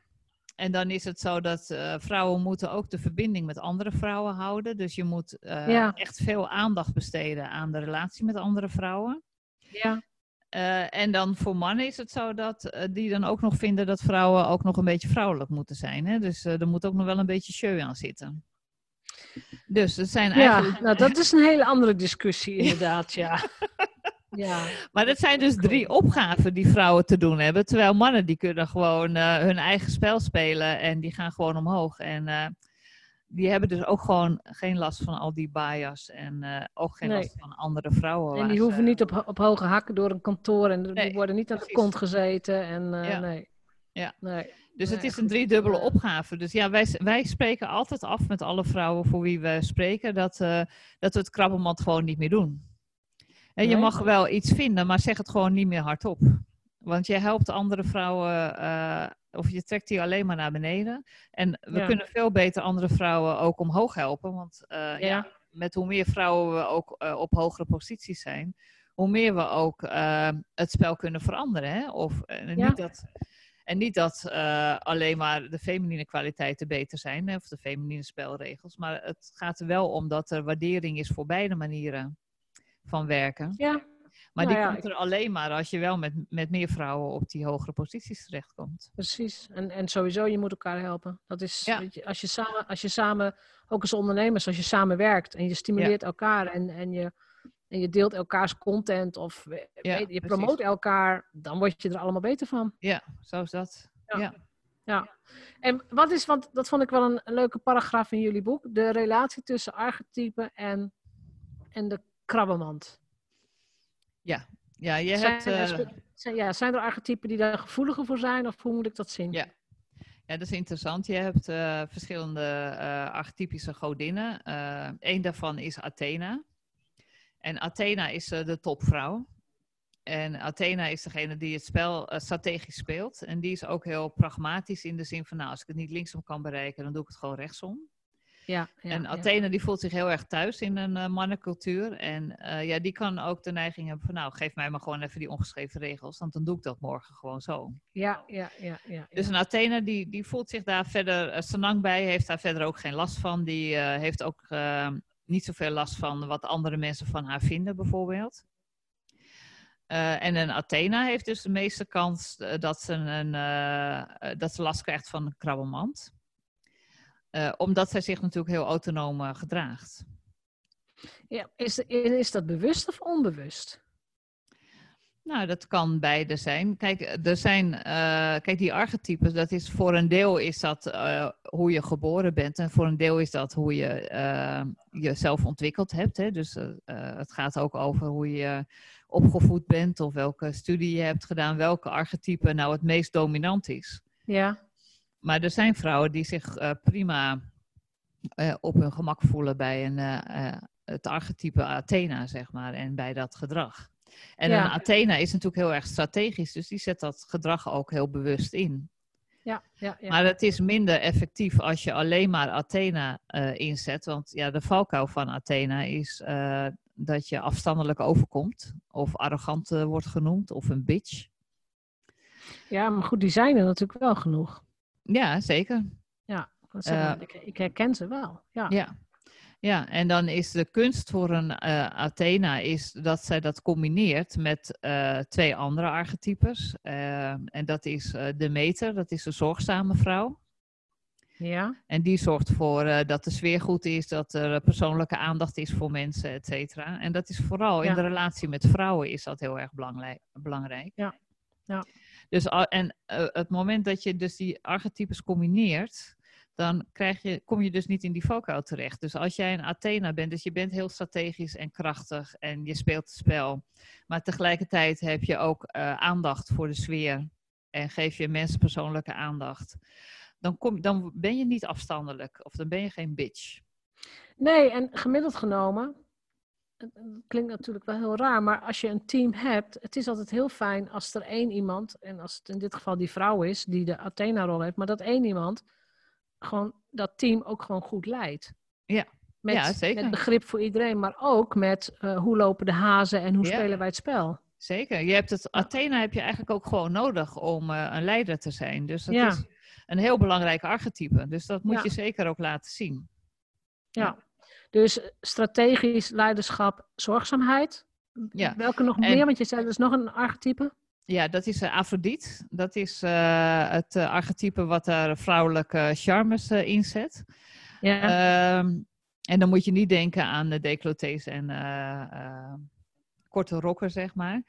en dan is het zo dat eh, vrouwen moeten ook de verbinding met andere vrouwen houden. Dus je moet eh, Ja. echt veel aandacht besteden aan de relatie met andere vrouwen. ja. Eh, en dan voor mannen is het zo dat eh, die dan ook nog vinden dat vrouwen ook nog een beetje vrouwelijk moeten zijn. Hè? Dus eh, er moet ook nog wel een beetje show aan zitten. Dus het zijn Ja, eigenlijk. nou dat is een hele andere discussie inderdaad, ja. Ja, Maar het zijn dus drie opgaven die vrouwen te doen hebben. Terwijl mannen die kunnen gewoon eh, hun eigen spel spelen en die gaan gewoon omhoog. En eh, die hebben dus ook gewoon geen last van al die bias en eh, ook geen Nee. last van andere vrouwen. en die ze- hoeven niet op, op hoge hakken door een kantoor en die worden niet aan de kont gezeten en Ja. nee. Ja. Nee. Dus het is een driedubbele opgave. Dus ja, wij, wij spreken altijd af met alle vrouwen voor wie we spreken dat, eh, dat we het krabbenmand gewoon niet meer doen. En je mag wel iets vinden, maar zeg het gewoon niet meer hardop. Want je helpt andere vrouwen, eh, of je trekt die alleen maar naar beneden. En we Ja. kunnen veel beter andere vrouwen ook omhoog helpen. Want eh, ja. Ja. met hoe meer vrouwen we ook op hogere posities zijn, hoe meer we ook het spel kunnen veranderen. Hè? Of, Ja. niet dat, en niet dat eh, alleen maar de feminine kwaliteiten beter zijn, of de feminine spelregels. Maar het gaat er wel om dat er waardering is voor beide manieren van werken. Ja, Maar Nou die ja, komt er alleen maar als je wel met, met meer vrouwen op die hogere posities terechtkomt. precies. En, en sowieso, je moet elkaar helpen. Dat is, Ja. weet je, als, je samen, als je samen, ook als ondernemers, als je samen werkt en je stimuleert elkaar en, en, je, en je deelt elkaars content of Ja, weet, je precies. promoot elkaar, dan word je er allemaal beter van. Ja, zo is dat. Ja. Ja. Ja. En wat is, want dat vond ik wel een, een leuke paragraaf in jullie boek, de relatie tussen archetypen en, en de krabbenmand. Ja, je Zijn, hebt... er eh, zijn, ja, zijn er archetypen die daar gevoeliger voor zijn of hoe moet ik dat zien? Ja. Ja, dat is interessant. Je hebt eh, verschillende eh, archetypische godinnen. Eén daarvan is Athena. En Athena is eh, de topvrouw. En Athena is degene die het spel eh, strategisch speelt. En die is ook heel pragmatisch in de zin van, nou, als ik het niet linksom kan bereiken, dan doe ik het gewoon rechtsom. Ja, ja, en ja. Athena die voelt zich heel erg thuis in een eh, mannencultuur. En ja, die kan ook de neiging hebben van, nou, geef mij maar gewoon even die ongeschreven regels, want dan doe ik dat morgen gewoon zo. Ja, ja, ja, ja. Dus een Athena die, die voelt zich daar verder uh, senang bij, heeft daar verder ook geen last van. Die heeft ook niet zoveel last van wat andere mensen van haar vinden, bijvoorbeeld. Uh, en een Athena heeft dus de meeste kans uh, dat, ze een, uh, dat ze last krijgt van een krabbelmand. omdat zij zich natuurlijk heel autonoom gedraagt. Ja, is, is dat bewust of onbewust? Nou, dat kan beide zijn. Kijk, er zijn, uh, kijk, die archetypes, dat is voor een deel is dat uh, hoe je geboren bent en voor een deel is dat hoe je uh, jezelf ontwikkeld hebt. Hè? Dus het gaat ook over hoe je opgevoed bent of welke studie je hebt gedaan, welke archetype nou het meest dominant is. Ja. Maar er zijn vrouwen die zich prima op hun gemak voelen bij een, het archetype Athena, zeg maar, en bij dat gedrag. En Ja. een Athena is natuurlijk heel erg strategisch, dus die zet dat gedrag ook heel bewust in. Ja, ja, ja. Maar het is minder effectief als je alleen maar Athena uh, inzet. Want ja, de valkuil van Athena is uh, dat je afstandelijk overkomt. Of arrogant uh, wordt genoemd, of een bitch. ja, maar goed, die zijn er natuurlijk wel genoeg. Ja, zeker. Ja, ik, ik, herken ze wel. Ja. ja. Ja, en dan is de kunst voor een uh, Athena is dat zij dat combineert met uh, twee andere archetypes. Uh, en dat is de meter, dat is de zorgzame vrouw. Ja. En die zorgt voor dat de sfeer goed is, dat er persoonlijke aandacht is voor mensen, et cetera. En dat is vooral Ja. in de relatie met vrouwen is dat heel erg belangrijk. Ja. ja. Dus en het moment dat je dus die archetypes combineert, dan krijg je, kom je dus niet in die valkuil terecht. Dus als jij een Athena bent, dus je bent heel strategisch en krachtig en je speelt het spel, maar tegelijkertijd heb je ook uh, aandacht voor de sfeer en geef je mensen persoonlijke aandacht, dan, kom, dan ben je niet afstandelijk of dan ben je geen bitch. Nee, en gemiddeld genomen, het klinkt natuurlijk wel heel raar, maar als je een team hebt, het is altijd heel fijn als er één iemand, en als het in dit geval die vrouw is, die de Athena-rol heeft, maar dat één iemand gewoon dat team ook gewoon goed leidt. Ja, met, ja zeker. Met begrip voor iedereen, maar ook met uh, hoe lopen de hazen en hoe Ja. spelen wij het spel. Zeker. Je hebt het, Athena heb je eigenlijk ook gewoon nodig om uh, een leider te zijn. Dus dat Ja. is een heel belangrijk archetype. Dus dat moet Ja. je zeker ook laten zien. Ja. Dus strategisch leiderschap, zorgzaamheid. Welke nog En- meer? Want je zei, er is nog een archetype. Ja, dat is uh, Afrodite. Dat is eh, het eh, archetype wat daar vrouwelijke charmes eh, inzet. Ja. Ehm, en dan moet je niet denken aan de decolletés en eh, eh, korte rokken, zeg maar.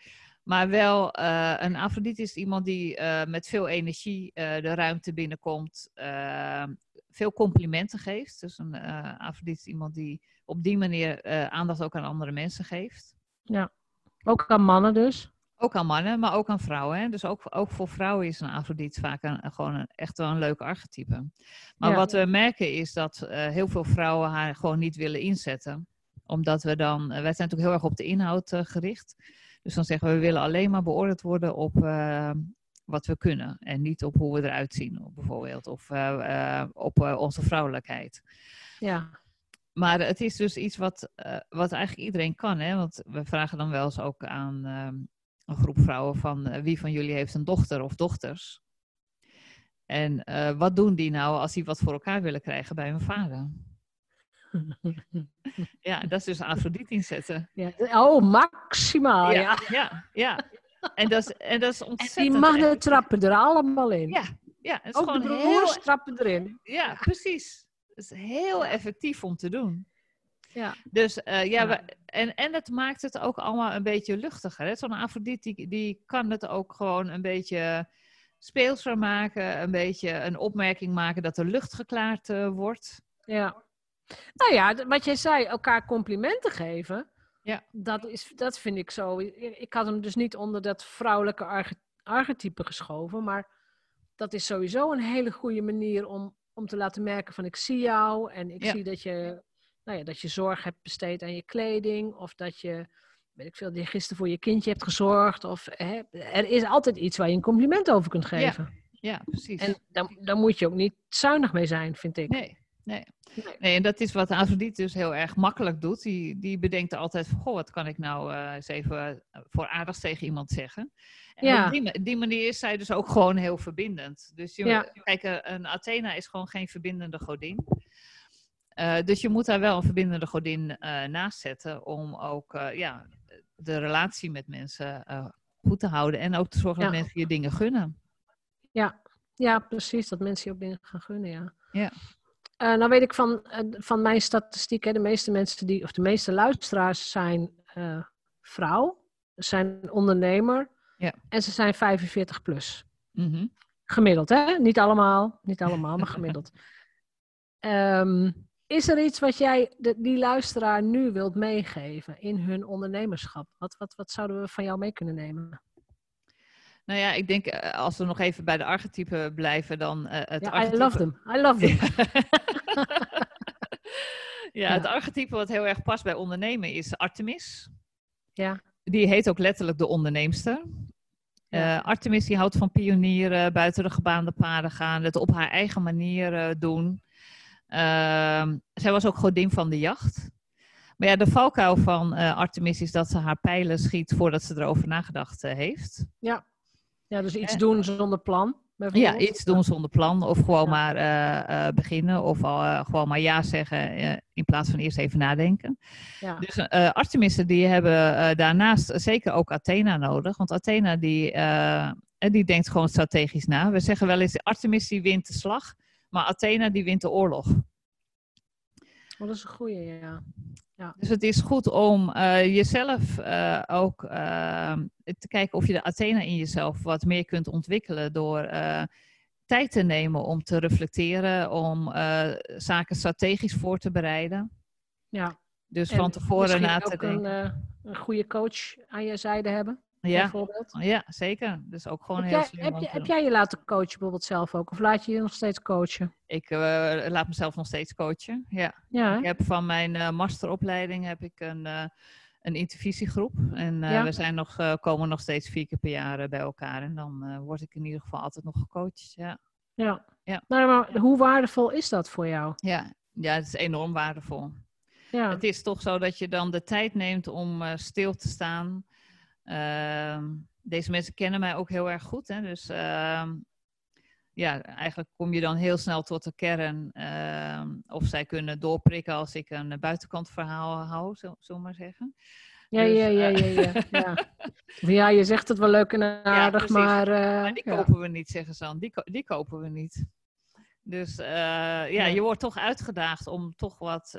Maar wel, eh, een Afrodite is iemand die eh, met veel energie eh, de ruimte binnenkomt. eh, veel complimenten geeft. Dus een eh Afrodite is iemand die op die manier eh, aandacht ook aan andere mensen geeft. Ook aan mannen dus. Ook aan mannen, maar ook aan vrouwen. Hè? Dus ook, ook voor vrouwen is een Afrodite vaak een, gewoon een, echt wel een leuk archetype. Maar Ja. wat we merken is dat eh, heel veel vrouwen haar gewoon niet willen inzetten. Omdat we dan, eh, wij zijn natuurlijk heel erg op de inhoud eh, gericht. Dus dan zeggen we, we willen alleen maar beoordeeld worden op wat we kunnen. En niet op hoe we eruit zien, bijvoorbeeld. Of op onze vrouwelijkheid. Ja. Maar het is dus iets wat, wat eigenlijk iedereen kan. Hè? Want we vragen dan wel eens ook aan ehm, een groep vrouwen van eh, wie van jullie heeft een dochter of dochters. En eh, wat doen die nou als die wat voor elkaar willen krijgen bij hun vader? Ja, dat is dus Afrodite inzetten. ja. Oh, maximaal. Ja. ja, ja, ja. En dat is, en dat is En ontzettend... die mannen trappen er allemaal in. Ja, ja, het is Ook de gewoon broers heel... trappen erin. Ja, precies. Het is heel effectief om te doen. Ja. Dus eh, ja, Ja. we- en, en het maakt het ook allemaal een beetje luchtiger. Zo'n Afrodite die, die kan het ook gewoon een beetje speelser maken. Een beetje een opmerking maken dat de lucht geklaard eh, wordt. Ja. Nou ja, wat jij zei, elkaar complimenten geven. Ja. Dat, is, dat vind ik zo. Ik had hem dus niet onder dat vrouwelijke arche- archetype geschoven. Maar dat is sowieso een hele goede manier om, om te laten merken van ik zie jou. En ik Ja. zie dat je, nou ja, dat je zorg hebt besteed aan je kleding. Of dat je, weet ik veel, dat je gisteren voor je kindje hebt gezorgd. Of hè, er is altijd iets waar je een compliment over kunt geven. Ja, precies. En dan, dan moet je ook niet zuinig mee zijn, vind ik. Nee, nee. Nee. En dat is wat Afrodite dus heel erg makkelijk doet. Die, die bedenkt altijd van, goh, wat kan ik nou eh, eens even eh, voor aardigs tegen iemand zeggen. En Ja. op die, ma- die manier is zij dus ook gewoon heel verbindend. Dus je, Ja. kijk, eh, een Athena is gewoon geen verbindende godin. Eh, dus je moet daar wel een verbindende godin eh, naast zetten om ook eh, ja, de relatie met mensen goed te houden. En ook te zorgen dat Ja. mensen je dingen gunnen. Ja, precies. Dat mensen je ook dingen gaan gunnen, ja. Ja. Nou weet ik van, van mijn statistiek, hè, de meeste mensen die, of de meeste luisteraars zijn vrouw, zijn ondernemer Ja. en ze zijn 45 plus. Mhm. Gemiddeld, hè? Niet allemaal, niet allemaal, maar gemiddeld. Ehm, is er iets wat jij de, die luisteraar nu wilt meegeven in hun ondernemerschap? Wat, wat, wat zouden we van jou mee kunnen nemen? Nou ja, ik denk eh, als we nog even bij de archetypen blijven, dan eh, het Ja, I archetype... love them. I love them. ja, het archetype wat heel erg past bij ondernemen is Artemis. Ja. Die heet ook letterlijk de onderneemster. Ja. Eh, Artemis die houdt van pionieren, buiten de gebaande paden gaan, het op haar eigen manier doen. Ehm, zij was ook godin van de jacht. Maar ja, de valkuil van eh, Artemis is dat ze haar pijlen schiet voordat ze erover nagedacht eh, heeft. Ja, dus iets doen zonder plan. Ja, iets doen zonder plan of gewoon Ja. maar eh, beginnen of al, eh, gewoon maar ja zeggen in plaats van eerst even nadenken. Ja. Dus Artemissen die hebben daarnaast zeker ook Athena nodig, want Athena die, die denkt gewoon strategisch na. We zeggen wel eens Artemis die wint de slag, maar Athena die wint de oorlog. Oh, dat is een goeie, ja. Dus het is goed om eh, jezelf eh, ook eh, te kijken of je de Athena in jezelf wat meer kunt ontwikkelen door tijd te nemen om te reflecteren, om zaken strategisch voor te bereiden. ja. Dus En van tevoren na te ook denken. Een, een goede coach aan je zijde hebben, ja, bijvoorbeeld. ja, zeker. Dus ook gewoon Heb heel jij, slim. heb, je, heb jij je laten coachen bijvoorbeeld zelf ook? Of laat je je nog steeds coachen? Ik eh, laat mezelf nog steeds coachen. Ja. Ja? Ik heb van mijn eh, masteropleiding heb ik een, eh, een intervisiegroep. En Ja. we zijn nog, komen nog steeds vier keer per jaar bij elkaar. En dan word ik in ieder geval altijd nog gecoacht. Ja. ja. Ja. Nou, maar hoe waardevol is dat voor jou? Ja. ja, het is enorm waardevol. Ja, Het is toch zo dat je dan de tijd neemt om stil te staan. Ehm, deze mensen kennen mij ook heel erg goed. Hè? Dus ehm, ja, eigenlijk kom je dan heel snel tot de kern. ehm, of zij kunnen doorprikken als ik een buitenkant verhaal hou, zo- zullen we maar zeggen. Ja, Dus, ja, ja, ja, eh, ja, ja. Ja, je zegt het wel leuk en aardig, maar... eh, Maar die ja. kopen we niet, zeggen ze dan. Die, ko- die kopen we niet. Dus eh, ja, je wordt toch uitgedaagd om toch wat,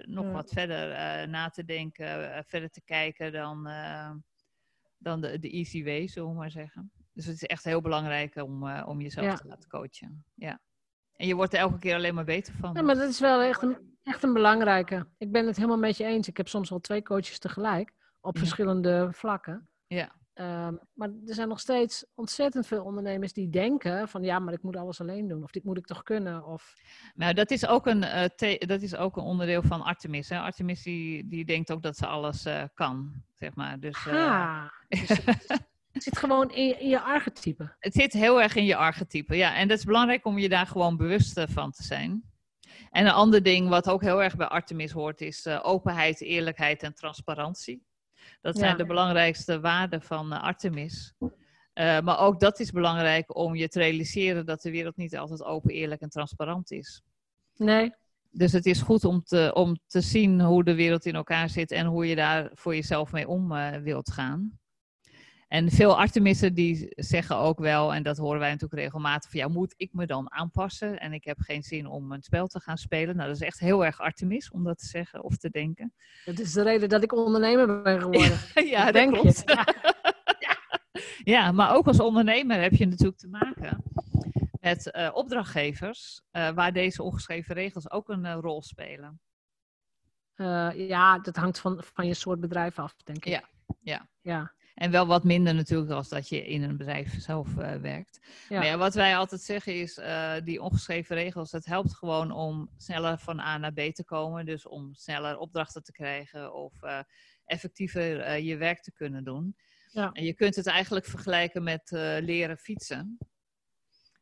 nog Ja. wat verder na te denken, verder te kijken dan, dan de, de easy way, zullen we maar zeggen. Dus het is echt heel belangrijk om, eh, om jezelf Ja. te laten coachen. Ja. En je wordt er elke keer alleen maar beter van. Ja, maar dat is wel echt een, echt een belangrijke. Ik ben het helemaal met je eens. Ik heb soms wel twee coaches tegelijk op Ja. verschillende vlakken. Ja. Ehm, maar er zijn nog steeds ontzettend veel ondernemers die denken van ja, maar ik moet alles alleen doen. Of dit moet ik toch kunnen. Of Nou, dat is ook een, eh, dat is ook een onderdeel van Artemis. Hè? Artemis die, die denkt ook dat ze alles eh, kan, zeg maar. Dus, eh, ha, dus het, het zit gewoon in je, in je archetype. Het zit heel erg in je archetype, ja. En dat is belangrijk om je daar gewoon bewust eh, van te zijn. En een ander ding wat ook heel erg bij Artemis hoort is eh, openheid, eerlijkheid en transparantie. Dat zijn Ja. de belangrijkste waarden van eh, Artemis. Eh, maar ook dat is belangrijk om je te realiseren dat de wereld niet altijd open, eerlijk en transparant is. Nee, Dus het is goed om te, om te zien hoe de wereld in elkaar zit en hoe je daar voor jezelf mee om eh, wilt gaan. En veel Artemissen die zeggen ook wel, en dat horen wij natuurlijk regelmatig, van ja, moet ik me dan aanpassen? En ik heb geen zin om een spel te gaan spelen. Nou, dat is echt heel erg Artemis om dat te zeggen of te denken. dat is de reden dat ik ondernemer ben geworden. ja, dat Denk je? klopt. Ja, maar ook als ondernemer heb je natuurlijk te maken met eh, opdrachtgevers, eh, waar deze ongeschreven regels ook een eh, rol spelen. Ja, dat hangt van, van je soort bedrijf af, denk ik. Ja, ja. Ja, En wel wat minder natuurlijk als dat je in een bedrijf zelf eh, werkt. Ja. Maar ja, wat wij altijd zeggen is, eh, die ongeschreven regels, het helpt gewoon om sneller van A naar B te komen. Dus om sneller opdrachten te krijgen of eh, effectiever je werk te kunnen doen. Ja. En je kunt het eigenlijk vergelijken met leren fietsen.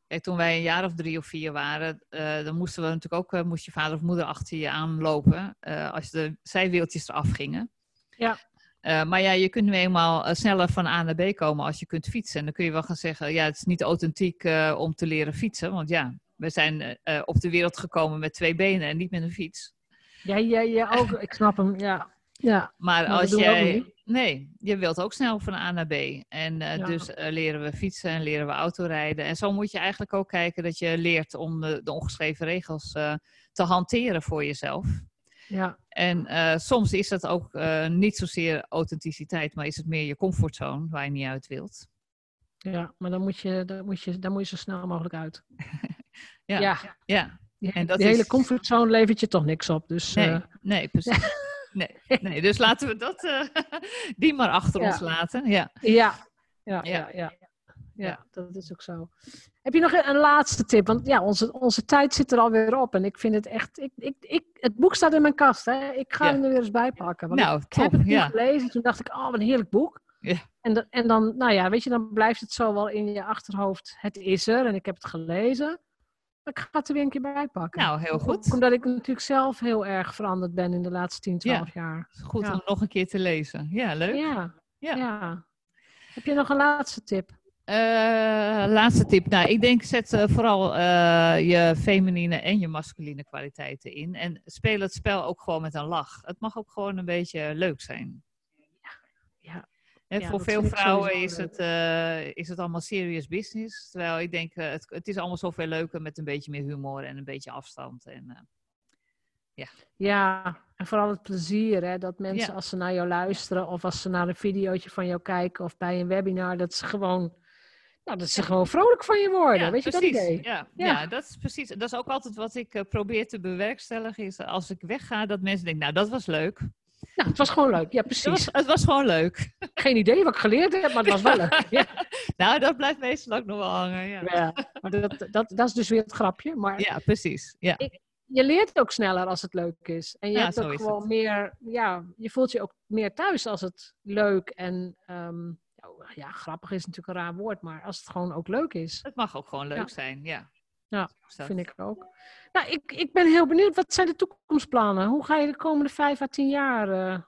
Kijk, toen wij een jaar of drie of vier waren, dan moesten we natuurlijk ook, moest je vader of moeder achter je aanlopen eh, als de zijwieltjes eraf gingen. Ja. Eh, maar ja, je kunt nu eenmaal eh, sneller van A naar B komen als je kunt fietsen. En dan kun je wel gaan zeggen, ja, het is niet authentiek eh, om te leren fietsen. Want ja, we zijn op de wereld gekomen met twee benen en niet met een fiets. ja, ja, ja ook. Ik snap hem, ja. Ja, Maar als jij. Nee, je wilt ook snel van A naar B. En eh, Ja. dus leren we fietsen en leren we autorijden. En zo moet je eigenlijk ook kijken dat je leert om de, de ongeschreven regels eh, te hanteren voor jezelf. Ja. En eh, soms is dat ook eh, niet zozeer authenticiteit, maar is het meer je comfortzone waar je niet uit wilt. Ja, maar dan moet je, dan moet je, dan moet je zo snel mogelijk uit. Ja, Ja, ja. En dat die hele is- comfortzone levert je toch niks op. Dus Nee, eh, nee, precies. Nee, nee, dus laten we dat, die maar achter Ja. ons laten. Ja. ja. Ja, Ja. ja, ja, ja. Ja. dat is ook zo. Heb je nog een, laatste tip? Want ja, onze, onze tijd zit er alweer op. En ik vind het echt... Ik, ik, ik, het boek staat in mijn kast. Hè. Ik ga Ja. hem er weer eens bij pakken. Want Nou, ik heb het niet ja. gelezen. Toen dacht ik, oh, wat een heerlijk boek. Ja. En, en dan, nou ja, weet je, dan blijft het zo wel in je achterhoofd. Het is er en ik heb het gelezen. Ik ga het er weer een keer bij pakken. Nou, heel goed. Omdat ik natuurlijk zelf heel erg veranderd ben in de laatste 10, 12 jaar. Goed Ja. om nog een keer te lezen. Ja, leuk. Ja, Ja. ja. Heb je nog een laatste tip? Eh, laatste tip. Nou, ik denk zet eh, vooral eh, je feminine en je masculine kwaliteiten in. En speel het spel ook gewoon met een lach. Het mag ook gewoon een beetje leuk zijn. Ja. Hè, Ja, voor veel vrouwen is leuk. het, is het allemaal serious business. Terwijl ik denk, het, het is allemaal zoveel leuker met een beetje meer humor en een beetje afstand. En, eh, Ja, en vooral het plezier. Hè? Dat mensen Ja. als ze naar jou luisteren of als ze naar een videootje van jou kijken of bij een webinar, dat ze gewoon, nou, dat ze gewoon vrolijk van je worden. ja, Weet je precies. dat idee? Ja, Ja. ja. dat is precies. Dat is ook altijd wat ik eh, probeer te bewerkstelligen. Is als ik wegga, dat mensen denken, nou, dat was leuk. Nou, het was gewoon leuk. Ja, Het precies. was, het was gewoon leuk. Geen idee wat ik geleerd heb, maar het was wel leuk. Ja, Nou, dat blijft meestal ook nog wel hangen. Ja, Ja, maar dat, dat, dat is dus weer het grapje. Maar ja precies. Ja. je leert ook sneller als het leuk is. En je Ja, hebt ook gewoon meer, ja, je voelt je ook meer thuis als het leuk en, ehm, nou, ja, grappig is natuurlijk een raar woord, maar als het gewoon ook leuk is. Het mag ook gewoon leuk Ja. zijn. Ja, Ja, dat. vind ik ook. Nou, ik, ik ben heel benieuwd, wat zijn de toekomstplannen? Hoe ga je de komende vijf à tien jaar eh,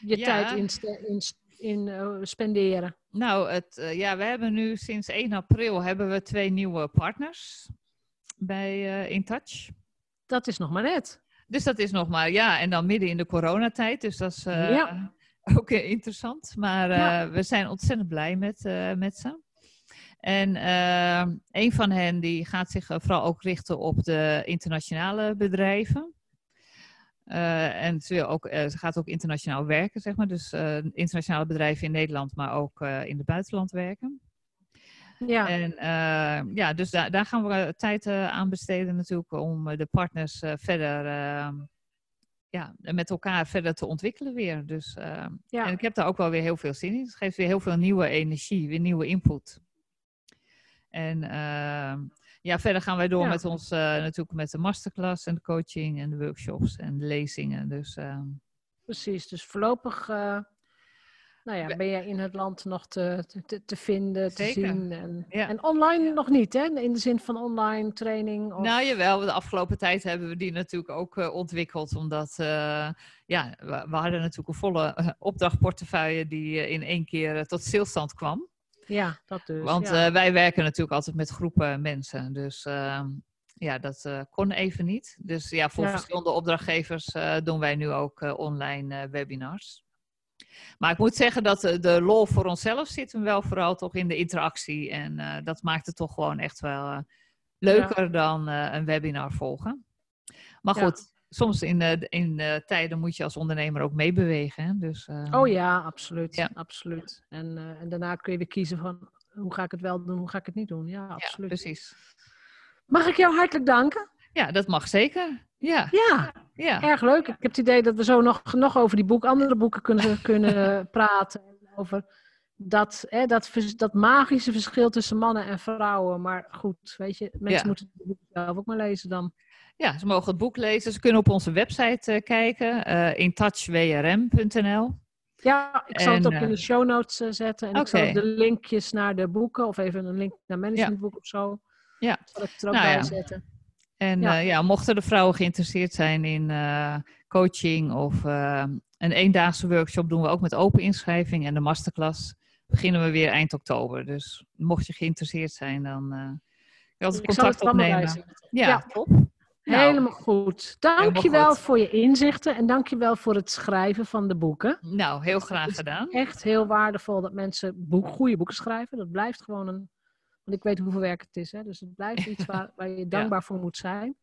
je Ja. tijd ins- in eh, spenderen? Nou, het, eh, ja, we hebben nu sinds 1 april hebben we twee nieuwe partners bij InTouch. Dat is nog maar net. Dus dat is nog maar, ja, en dan midden in de coronatijd. Dus dat is Ja. ook interessant. Maar eh, Ja. we zijn ontzettend blij met, eh, met ze. En eh, een van hen die gaat zich vooral ook richten op de internationale bedrijven. En ze, wil ook, ze gaat ook internationaal werken, zeg maar. Dus internationale bedrijven in Nederland, maar ook in het buitenland werken. Ja, En ja, dus daar, daar gaan we tijd aan besteden natuurlijk om de partners verder ja, met elkaar verder te ontwikkelen weer. Dus, eh, ja. En ik heb daar ook wel weer heel veel zin in. Het geeft weer heel veel nieuwe energie, weer nieuwe input. En eh, ja, verder gaan wij door Ja. met ons, eh, natuurlijk met de masterclass en de coaching en de workshops en de lezingen. Dus precies. Dus voorlopig nou ja, ben je in het land nog te, te, te vinden, te Zeker. zien. En, Ja. en online nog niet, hè? In de zin van online training? Of... Nou jawel, de afgelopen tijd hebben we die natuurlijk ook eh, ontwikkeld. Omdat eh, ja, we, we hadden natuurlijk een volle eh, opdrachtportefeuille die in één keer tot stilstand kwam. Ja, dat dus. Want ja. wij werken natuurlijk altijd met groepen mensen. Dus eh, ja, dat kon even niet. Dus ja, voor Ja. verschillende opdrachtgevers doen wij nu ook online webinars. Maar ik moet zeggen dat de, de lol voor onszelf zit hem wel vooral toch in de interactie. En eh, dat maakt het toch gewoon echt wel eh, leuker dan eh, een webinar volgen. Maar Ja. goed, soms in, eh, in eh, tijden moet je als ondernemer ook meebewegen. Hè? Dus, eh, Oh ja, absoluut. Ja. absoluut. En, eh, en daarna kun je weer kiezen van hoe ga ik het wel doen, hoe ga ik het niet doen. Ja, ja, absoluut. precies. Mag ik jou hartelijk danken? Ja, dat mag zeker. Ja, Ja, ja. erg leuk. Ik heb het idee dat we zo nog, nog over die boek, andere boeken kunnen, kunnen praten. Over dat, hè, dat, dat magische verschil tussen mannen en vrouwen. Maar goed, weet je, mensen Ja. moeten het boek zelf ook maar lezen dan. Ja, ze mogen het boek lezen. Ze kunnen op onze website eh, kijken, eh intouchwrm.nl. Ja, ik zal het ook in eh, de show notes eh, zetten. En ik zal ook de linkjes naar de boeken, of even een link naar managementboek of zo. Ja. Zal ik het er ook Nou bij ja. zetten. En Ja. ja. ja, mochten de vrouwen geïnteresseerd zijn in eh, coaching of eh, een eendaagse workshop, doen we ook met open inschrijving. En de masterclass beginnen we weer eind oktober. Dus mocht je geïnteresseerd zijn, dan eh kun je altijd Ik zal het contact opnemen. Ja, Ja. top. Nou, Helemaal goed. Dankjewel goed. voor je inzichten en dankjewel voor het schrijven van de boeken. nou, heel graag gedaan. Echt heel waardevol dat mensen boek, goede boeken schrijven. Dat blijft gewoon een. Want ik weet hoeveel werk het is. Hè? Dus het blijft iets waar, waar je dankbaar voor moet zijn.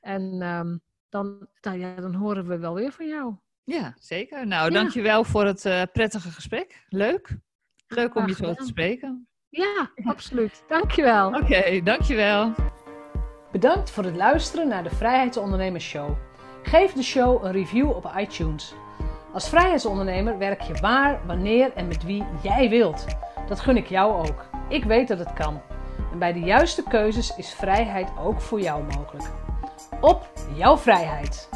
En ehm, dan, nou ja, dan horen we wel weer van jou. Ja, zeker. Nou, Ja. dankjewel voor het eh, prettige gesprek. Leuk. Leuk om je zo te spreken. Ja, absoluut. Dankjewel. Oké, dankjewel. Bedankt voor het luisteren naar de Vrijheidsondernemers Show. Geef de show een review op iTunes. Als vrijheidsondernemer werk je waar, wanneer en met wie jij wilt. Dat gun ik jou ook. Ik weet dat het kan. En bij de juiste keuzes is vrijheid ook voor jou mogelijk. Op jouw vrijheid!